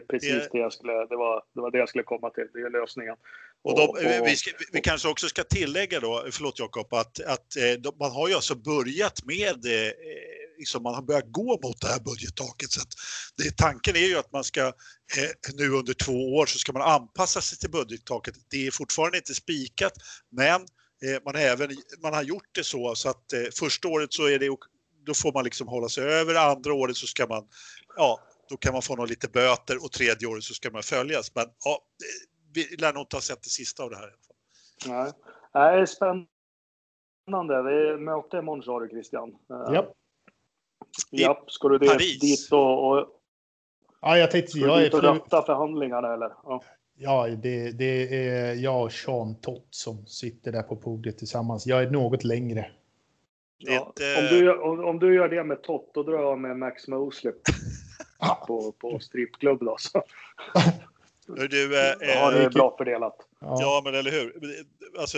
precis det, det, jag skulle, det, var, det var det jag skulle komma till, det är lösningen. Och, de, och, och, vi, ska, vi, kanske också ska tillägga då, förlåt Jakob, att, att eh, de, man har ju alltså börjat med eh, liksom man har börjat gå mot det här budgettaket. Så det, tanken är ju att man ska eh, nu under två år så ska man anpassa sig till budgettaket. Det är fortfarande inte spikat, men eh, man, har även, man har gjort det så, så att eh, första året så är det då får man liksom hålla sig över, andra året så ska man ja, då kan man få några lite böter och tredje året så ska man följas. Men ja, vi lär nog inte ha sett det sista av det här. Nej, Nej spännande. Vi möter imorgon sa du Christian. Eh, ja. Ja, ska du dit, dit och, och... Ja, jag tänkte... jag är... För... förhandlingarna eller? Ja. Ja, det, det, är jag och Sean Tott som sitter där på podiet tillsammans. Jag är något längre. Ja, om, du, om, om, du gör det med Tott, då drar jag med Max Mosley [LAUGHS] på, på strippklubb då. Så. [LAUGHS] Du, eh, ja, det är bra fördelat. Ja. ja, men eller hur. Alltså,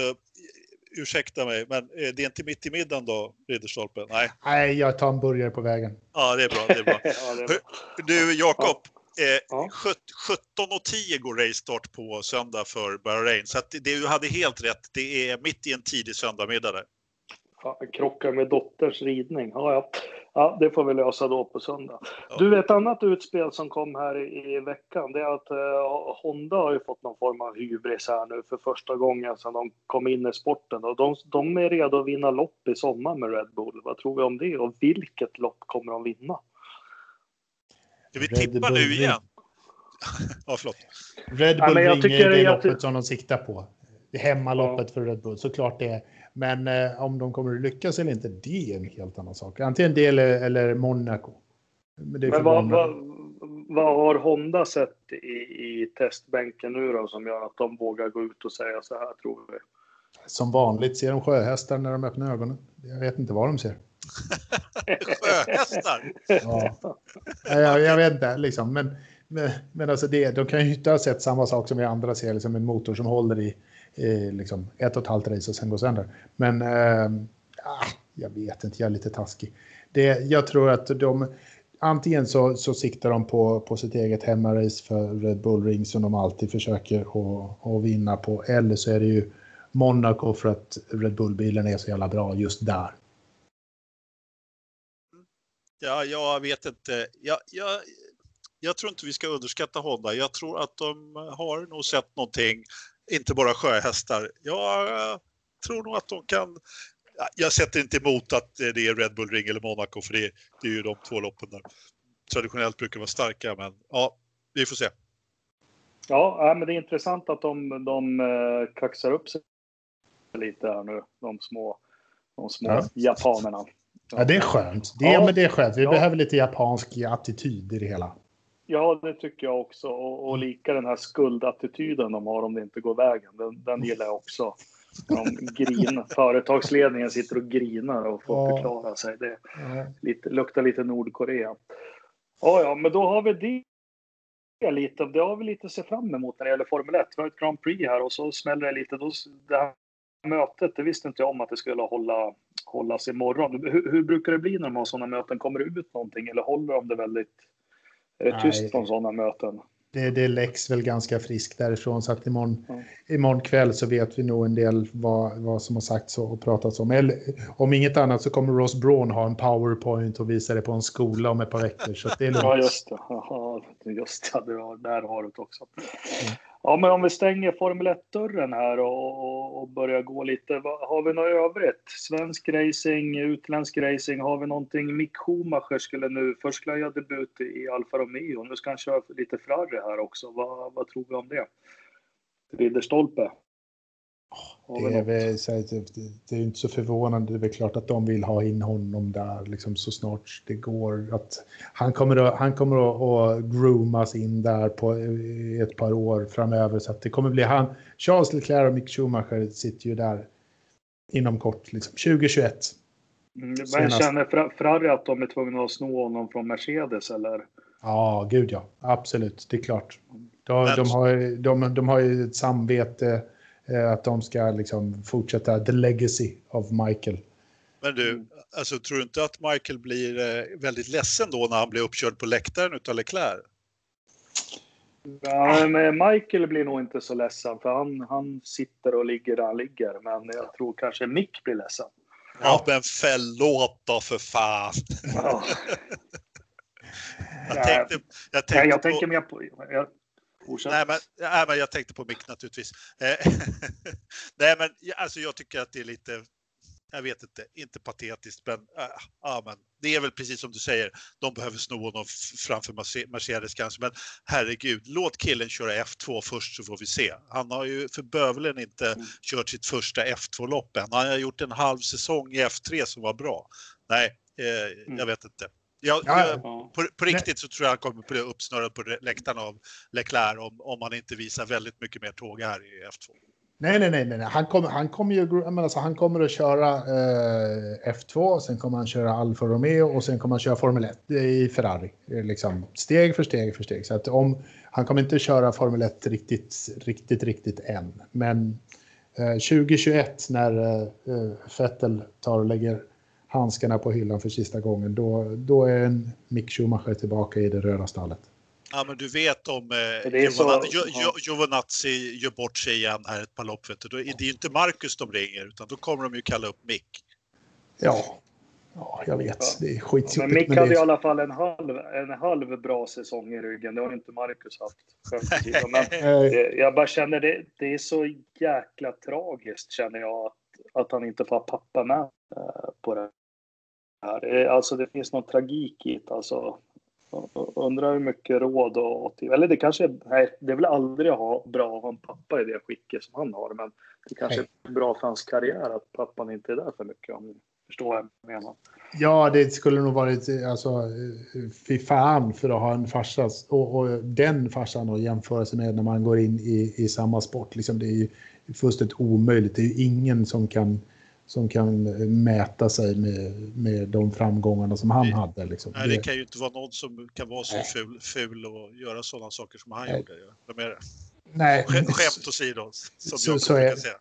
ursäkta mig, men eh, det är inte mitt i middagen då, Ridderstolpe? Nej. Nej, jag tar en burgare på vägen. Ja, det är bra. Det är bra. [LAUGHS] ja, det är bra. Du, Jakob. Eh, ja. 17.10 går racestart på söndag för Bahrain. Så att det, du hade helt rätt. Det är mitt i en tidig söndagmiddag där. Krockar med dotters ridning. Ja, ja. ja, det får vi lösa då på söndag. Ja. Du, ett annat utspel som kom här i, i veckan, det är att eh, Honda har ju fått någon form av hybris här nu för första gången sedan de kom in i sporten. Och de, de är redo att vinna lopp i sommar med Red Bull. Vad tror vi om det och vilket lopp kommer de vinna? Ska vi tippa nu igen? [LAUGHS] ja, förlåt. Red Bull ja, Ring är det loppet som de siktar på. Det hemmaloppet ja. för Red Bull, såklart det. Men eh, om de kommer att lyckas eller inte, det är en helt annan sak. Antingen det eller, eller Monaco. Men, Men vad, vad, vad, har Honda sett i, i testbänken nu då som gör att de vågar gå ut och säga så här tror vi? Som vanligt ser de sjöhästar när de öppnar ögonen. Jag vet inte vad de ser. [LAUGHS] Sjöhästar? ja. Jag, jag vet inte, liksom. Men, men, men alltså det, de kan ju inte ha sett samma sak som vi andra ser, liksom en motor som håller i, i liksom ett och ett halvt race och sen går sönder. Men äh, jag vet inte, jag är lite taskig. Det, jag tror att de, antingen så, så siktar de på, på sitt eget hemmarace för Red Bull Ring som de alltid försöker att, att vinna på, eller så är det ju Monaco för att Red Bull-bilen är så jävla bra just där. Ja, jag vet inte. Jag, jag, jag tror inte vi ska underskatta Honda. Jag tror att de har nog sett någonting, inte bara sjöhästar. Jag tror nog att de kan... Jag sätter inte emot att det är Red Bull Ring eller Monaco, för det, det är ju de två loppen där traditionellt brukar vara starka, men ja, vi får se. Ja, men det är intressant att de, de eh, kaxar upp sig lite här nu, de små, de små ja. japanerna. Ja, det är skönt. Det, ja, men det är skönt. Vi ja. behöver lite japansk attityd i det hela. Ja, det tycker jag också. Och, och lika den här skuldattityden de har om det inte går vägen. Den, den gillar jag också. De grin, [LAUGHS] företagsledningen sitter och grinar och får ja. förklara sig. Det lite, luktar lite Nordkorea. Ja, ja, men då har vi det lite. Det har vi lite att se fram emot när det gäller Formel 1. Vi har ett Grand Prix här och så smäller det lite. Då, det här mötet, det visste inte jag om att det skulle hålla, hållas imorgon. Hur, hur brukar det bli när de har sådana möten? Kommer det ut någonting eller håller de det väldigt... Är det tyst Nej. från sådana möten? Det, det läcks väl ganska friskt därifrån så att imorgon, mm. imorgon kväll så vet vi nog en del vad, vad som har sagts och pratats om. Eller om inget annat så kommer Ross Braun ha en powerpoint och visa det på en skola om ett par veckor. Så det är lugnt. Ja, just det. Ja, just det. Där har du det också. Mm. Ja, men om vi stänger Formel 1-dörren här och, och, börjar gå lite. Har vi något övrigt? Svensk racing, utländsk racing. Har vi någonting? Mick Schumacher skulle nu, först skulle göra debut i Alfa Romeo. Nu ska han köra lite Ferrari här också. Vad, vad tror vi om det? Ridderstolpe? Det är, väl, det är inte så förvånande. Det är väl klart att de vill ha in honom där liksom så snart det går. Att han kommer att, han kommer att, att groomas in där på ett par år framöver. Så att det kommer bli han. Charles Leclerc och Mick Schumacher sitter ju där inom kort, liksom 2021. Mm, men känner Ferrari att de är tvungna att sno honom från Mercedes eller? Ja, gud ja. Absolut, det är klart. De, de, har, de, de har ju ett samvete att de ska liksom fortsätta the legacy of Michael. Men du, alltså, tror du inte att Michael blir eh, väldigt ledsen då när han blir uppkörd på läktaren utav Leclerc? Ja, men Michael blir nog inte så ledsen för han, han sitter och ligger där han ligger. Men jag tror kanske Mick blir ledsen. Ja, men förlåt då för fan. Ja. [LAUGHS] jag tänkte, jag tänkte, jag tänker mer på... Jag, Nej men, nej, men jag tänkte på Mick naturligtvis. Eh, [LAUGHS] nej, men alltså, jag tycker att det är lite... jag vet inte, inte patetiskt, men, äh, ja, men det är väl precis som du säger. De behöver sno honom framför Mercedes kanske, men herregud, låt killen köra F2 först så får vi se. Han har ju för bövelen inte mm. kört sitt första F2-lopp än. Han har gjort en halv säsong i F3 som var bra. Nej, eh, mm. jag vet inte. Jag, jag, på, på, riktigt så tror jag han kommer bli uppsnurrad på läktaren av Leclerc om, om han inte visar väldigt mycket mer tåg här i F2. Nej, nej, nej, nej. Han, kommer, han, kommer ju, alltså, han kommer att köra eh, F2, sen kommer han köra Alfa Romeo och sen kommer han köra Formel 1 i Ferrari. Liksom steg för steg för steg. Så att om, han kommer inte köra Formel 1 riktigt, riktigt, riktigt än. Men eh, 2021 när eh, Vettel tar och lägger handskarna på hyllan för sista gången, då, då är en Mick Schumacher tillbaka i det röda stallet. Ja, men du vet om eh, Giovanazzi gör bort sig igen här ett par lopp, vet du. Då är det ju inte Marcus de ringer, utan då kommer de ju kalla upp Mick. Ja, ja jag vet. Ja. Det är skitjobbigt. Men Mick men hade det... i alla fall en halv, en halv bra säsong i ryggen. Det har inte Marcus haft. Men [LAUGHS] jag bara känner det, det är så jäkla tragiskt, känner jag, att, att han inte får pappa med eh, på det här. Eh, alltså det finns någon tragik i det. Alltså, Undrar hur mycket råd och... Eller det kanske... Nej, det är väl aldrig ha, bra att ha en pappa i det skicket som han har. Men det kanske nej. är bra för hans karriär att pappan inte är där för mycket. Om ni förstår vad jag menar. Ja, det skulle nog varit... Alltså, fy fan för att ha en farsa och, och den farsan att jämföra sig med när man går in i, i samma sport. Liksom, det är ju fullständigt omöjligt. Det är ju ingen som kan som kan mäta sig med, med de framgångarna som han Nej. hade. Liksom. Nej, det kan ju inte vara någon som kan vara så ful, ful och göra sådana saker som han Nej. gjorde. Vem är det? Nej. Skämt åsido, som så, jag så är, säga.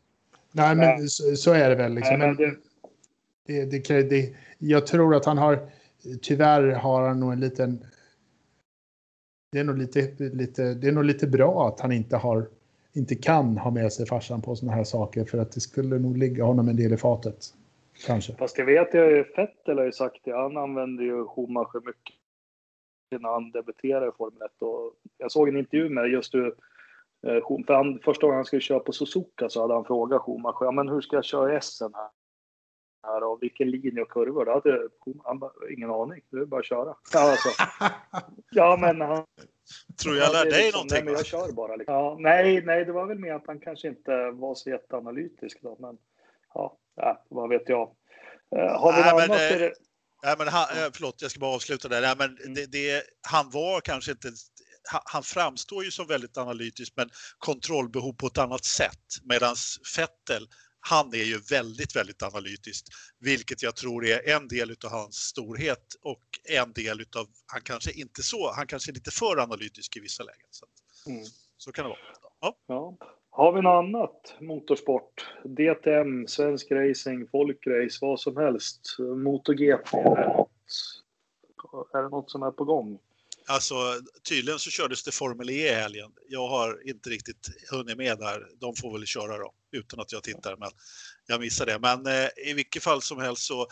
Nej, men så, så, är det väl. Liksom. Men det, det, det, det, jag tror att han har, tyvärr har han nog en liten det är nog lite, lite, det är nog lite bra att han inte har inte kan ha med sig farsan på sådana här saker för att det skulle nog ligga honom en del i fatet. Kanske. Fast det vet jag ju, Fettel har ju sagt det, han använder ju Schumacher mycket när han debuterade i Formel 1 och jag såg en intervju med just du eh, för han, första gången han skulle köra på Suzuka så hade han frågat Schumacher, ja, men hur ska jag köra i Essen här? här och vilken linje och kurvor. Då hade han bara, ingen aning, det är bara att köra. Ja, alltså. [LAUGHS] ja men han Tror jag lär dig liksom, någonting? Nej, men jag kör bara. Liksom. Ja, nej, nej, det var väl mer att han kanske inte var så jätteanalytisk då, men ja, ja vad vet jag. Uh, har vi nej, något annat? Men, det... Nej, men han, eh, förlåt, jag ska bara avsluta där. Nej, men mm. det, det, han var kanske inte han framstår ju som väldigt analytisk men kontrollbehov på ett annat sätt. Medan Fettel, han är ju väldigt, väldigt analytisk, vilket jag tror är en del av hans storhet och en del av, han kanske inte så, han kanske är lite för analytisk i vissa lägen. Så, mm. så kan det vara. Ja. ja. Har vi något annat motorsport? DTM, svensk racing, folkrace, vad som helst? MotoGP? Är det något, är det något som är på gång? Alltså tydligen så kördes det Formel E i helgen. Jag har inte riktigt hunnit med där. De får väl köra då utan att jag tittar, men jag missar det. Men eh, i vilket fall som helst så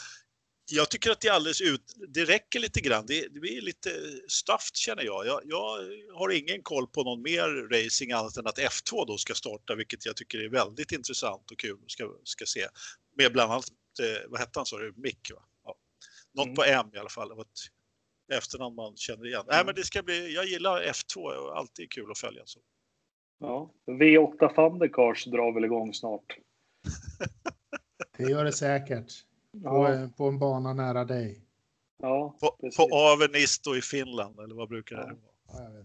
jag tycker att det är alldeles ut. Det räcker lite grann. Det, det blir lite staft känner jag. jag. jag. har ingen koll på någon mer racing annat än att F2 då ska starta, vilket jag tycker är väldigt intressant och kul ska, ska se. Med bland annat, eh, vad hette han sa du, Mick? Va? Ja. Något mm. på M i alla fall efternamn man känner igen. Nej, men det ska bli, jag gillar F2 och alltid kul att följa. Så. Ja, V8 Thundercars drar väl igång snart. [LAUGHS] det gör det säkert. På, ja. på en bana nära dig. Ja, på, på Avenisto i Finland, eller vad brukar det vara? Ja,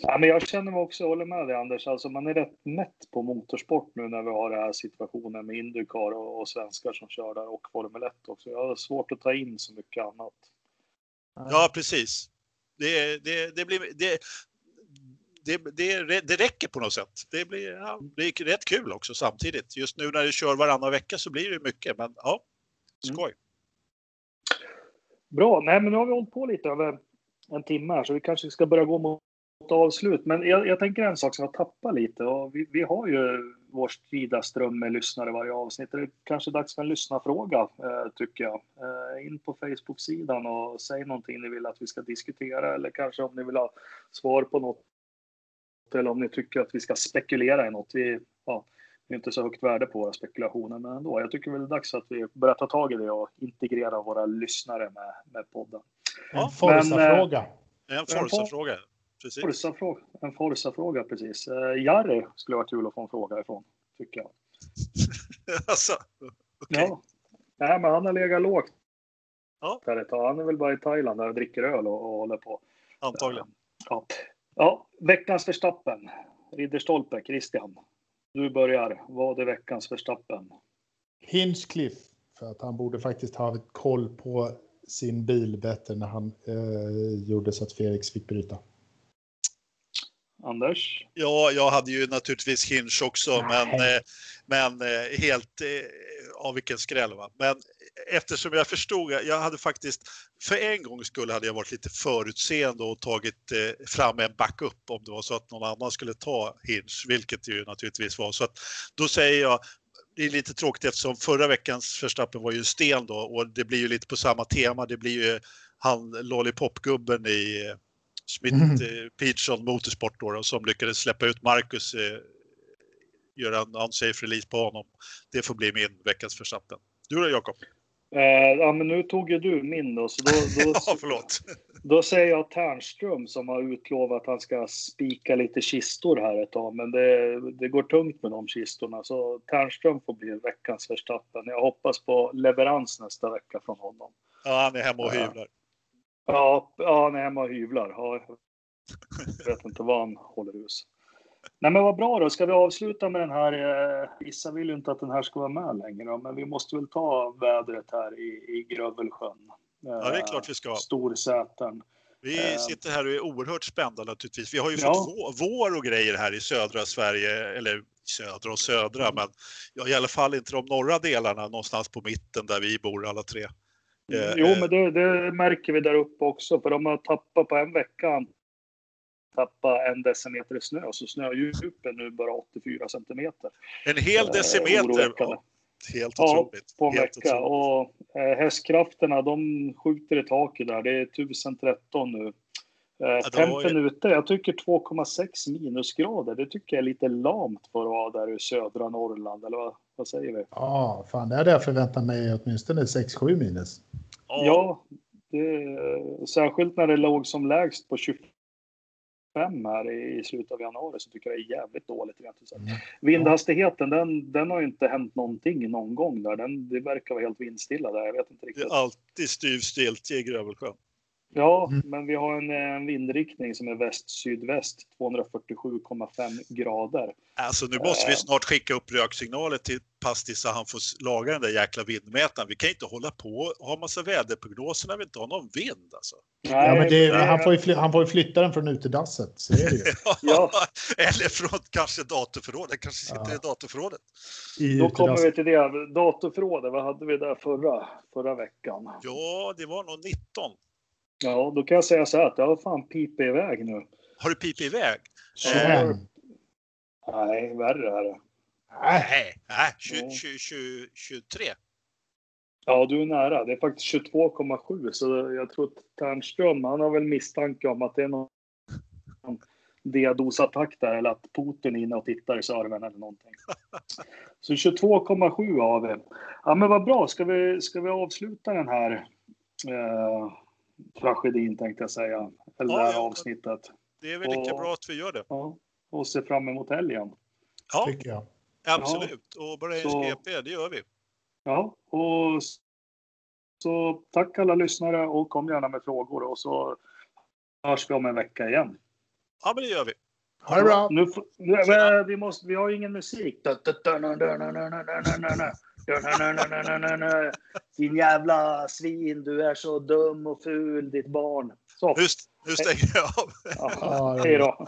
Ja, men jag känner mig också, håller med dig Anders, alltså man är rätt mätt på motorsport nu när vi har den här situationen med Indycar och, och svenskar som kör där och Formel 1 också. Jag har svårt att ta in så mycket annat. Ja, precis. Det, det, det, blir, det, det, det, det räcker på något sätt. Det blir, ja, det är rätt kul också samtidigt. Just nu när du kör varannan vecka så blir det mycket, men ja, skoj. Mm. Bra, nej men nu har vi hållit på lite över en timme här så vi kanske ska börja gå mot avslut. Men jag, jag tänker en sak som jag tappar lite och vi, vi har ju vår strida ström med lyssnare varje avsnitt. Det är kanske dags för en lyssnarfråga, eh, tycker jag. Eh, in på Facebook-sidan och säg någonting ni vill att vi ska diskutera eller kanske om ni vill ha svar på något eller om ni tycker att vi ska spekulera i något. Vi, ja, det är inte så högt värde på våra spekulationer, men ändå. Jag tycker väl det är dags att vi börjar ta tag i det och integrera våra lyssnare med, med podden. En Ja, Forza-fråga. En Forza-fråga. Precis. Forza-fråga, en Forza-fråga precis. Uh, Jari skulle vara kul att få en fråga ifrån, tycker jag. [LAUGHS] alltså, okej. Ja. Nej, men han har legat lågt. Ja. Där ett tag. Han är väl bara i Thailand där och dricker öl och, och håller på. Antagligen. Ja. ja, veckans Verstappen. Ridderstolpe, Christian. Du börjar. Vad är veckans Verstappen? Hinchcliffe. För att han borde faktiskt ha koll på sin bil bättre när han eh, gjorde så att Felix fick bryta. Anders? Ja, jag hade ju naturligtvis Hinch också, men, Nej. eh, men eh, helt eh, av vilken skräll. Va? Men eftersom jag förstod, jag hade faktiskt för en gångs skull hade jag varit lite förutseende och tagit eh, fram en backup om det var så att någon annan skulle ta Hinch, vilket det ju naturligtvis var. Så att då säger jag, det är lite tråkigt eftersom förra veckans Verstappen var ju sten då och det blir ju lite på samma tema. Det blir ju han lollipopgubben i eh, Smith Mm. Peterson Motorsport då, då, som lyckades släppa ut Marcus, eh, göra en unsafe release på honom. Det får bli min veckans Verstappen. Du då Jakob? Eh, ja, men nu tog ju du min då, så då, [LAUGHS] då, Ja, förlåt. då säger jag Ternström som har utlovat att han ska spika lite kistor här ett tag. Men det, det går tungt med de kistorna, så Ternström får bli veckans Verstappen. Jag hoppas på leverans nästa vecka från honom. Ja, han är hemma och hyvlar. Ja, ja han är hemma och hyvlar. Ja, jag vet inte vad han håller hus. Nej men vad bra då, ska vi avsluta med den här, eh, vissa vill ju inte att den här ska vara med längre men vi måste väl ta vädret här i, i Grövelsjön. Ja, det är klart vi ska. Storsäten. Vi Eh. sitter här och är oerhört spända naturligtvis. Vi har ju Ja. fått vå- vår och grejer här i södra Sverige, eller södra och södra, men ja, i alla fall inte de norra delarna, någonstans på mitten där vi bor alla tre. Eh, Jo, men det, det märker vi där uppe också, för de har tappat på en vecka tappat en decimeter snö, så snödjupet nu bara 84 centimeter. En hel Eh, decimeter. Ja, helt Ja, otroligt. på en helt vecka. otroligt. Och eh, hästkrafterna, de skjuter i taket där. Det är 1013 nu. Eh, tempen var ute, jag tycker 2,6 minusgrader. Det tycker jag är lite lamt för att vara där i södra Norrland. Eller vad, vad säger vi? Ja, fan det hade jag förväntat mig åtminstone 6-7 minus. Ja, Ja, det, särskilt när det låg som lägst på 25 här i, i slutet av januari så tycker jag det är jävligt dåligt rent ut. Mm. Vindhastigheten, den, den har ju inte hänt någonting någon gång där. Den, det verkar vara helt vindstilla där. Jag vet inte det riktigt. är alltid styvstilt i Grövelsjön. Ja, Mm. men vi har en, en vindriktning som är väst-sydväst, 247,5 grader. Alltså nu måste vi Eh. snart skicka upp röksignaler till Pastis så han får laga den där jäkla vindmätaren. Vi kan inte hålla på och ha massa väderprognoser när vi inte har någon vind alltså. Ja, men det, Nej, han, får ju fly, han får ju flytta den från utedasset. Så är det ju. [LAUGHS] Ja. Eller från kanske datorförrådet, kanske sitter Ja. i datorförrådet. I Då kommer vi till det. Datorförrådet, vad hade vi där förra, förra veckan? Ja, det var nog 19. Ja, då kan jag säga så här att det har fan pipit iväg nu. Har du pipit iväg? 21. Nej, värre är det. Nej, Nej, nej 20, Ja. 20, 20, 23. Ja, du är nära. Det är faktiskt 22,7 så jag tror att Ternström, han har väl misstanke om att det är någon diadosattack där eller att Putin är inne och tittar i servern eller någonting. [LAUGHS] Så 22,7 har vi. Ja, men vad bra. Ska vi, ska vi avsluta den här eh, tragedin tänkte jag säga. Eller Ja, det här ja. avsnittet. Det är väl lika Och- bra att vi gör det. Ja, och se fram emot helgen. Ja, tycker jag. absolut. Och bara Så- GP, det gör vi. Ja, och så tack alla lyssnare och kom gärna med frågor och så hörs vi om en vecka igen. Ja, men det gör vi. Ha det bra. Nu, nu, Tjena. vi, måste, vi har ingen musik. Din jävla svin, du är så dum och ful, ditt barn. Så, Nu, nu stänger jag av. ja, Ja, hej då.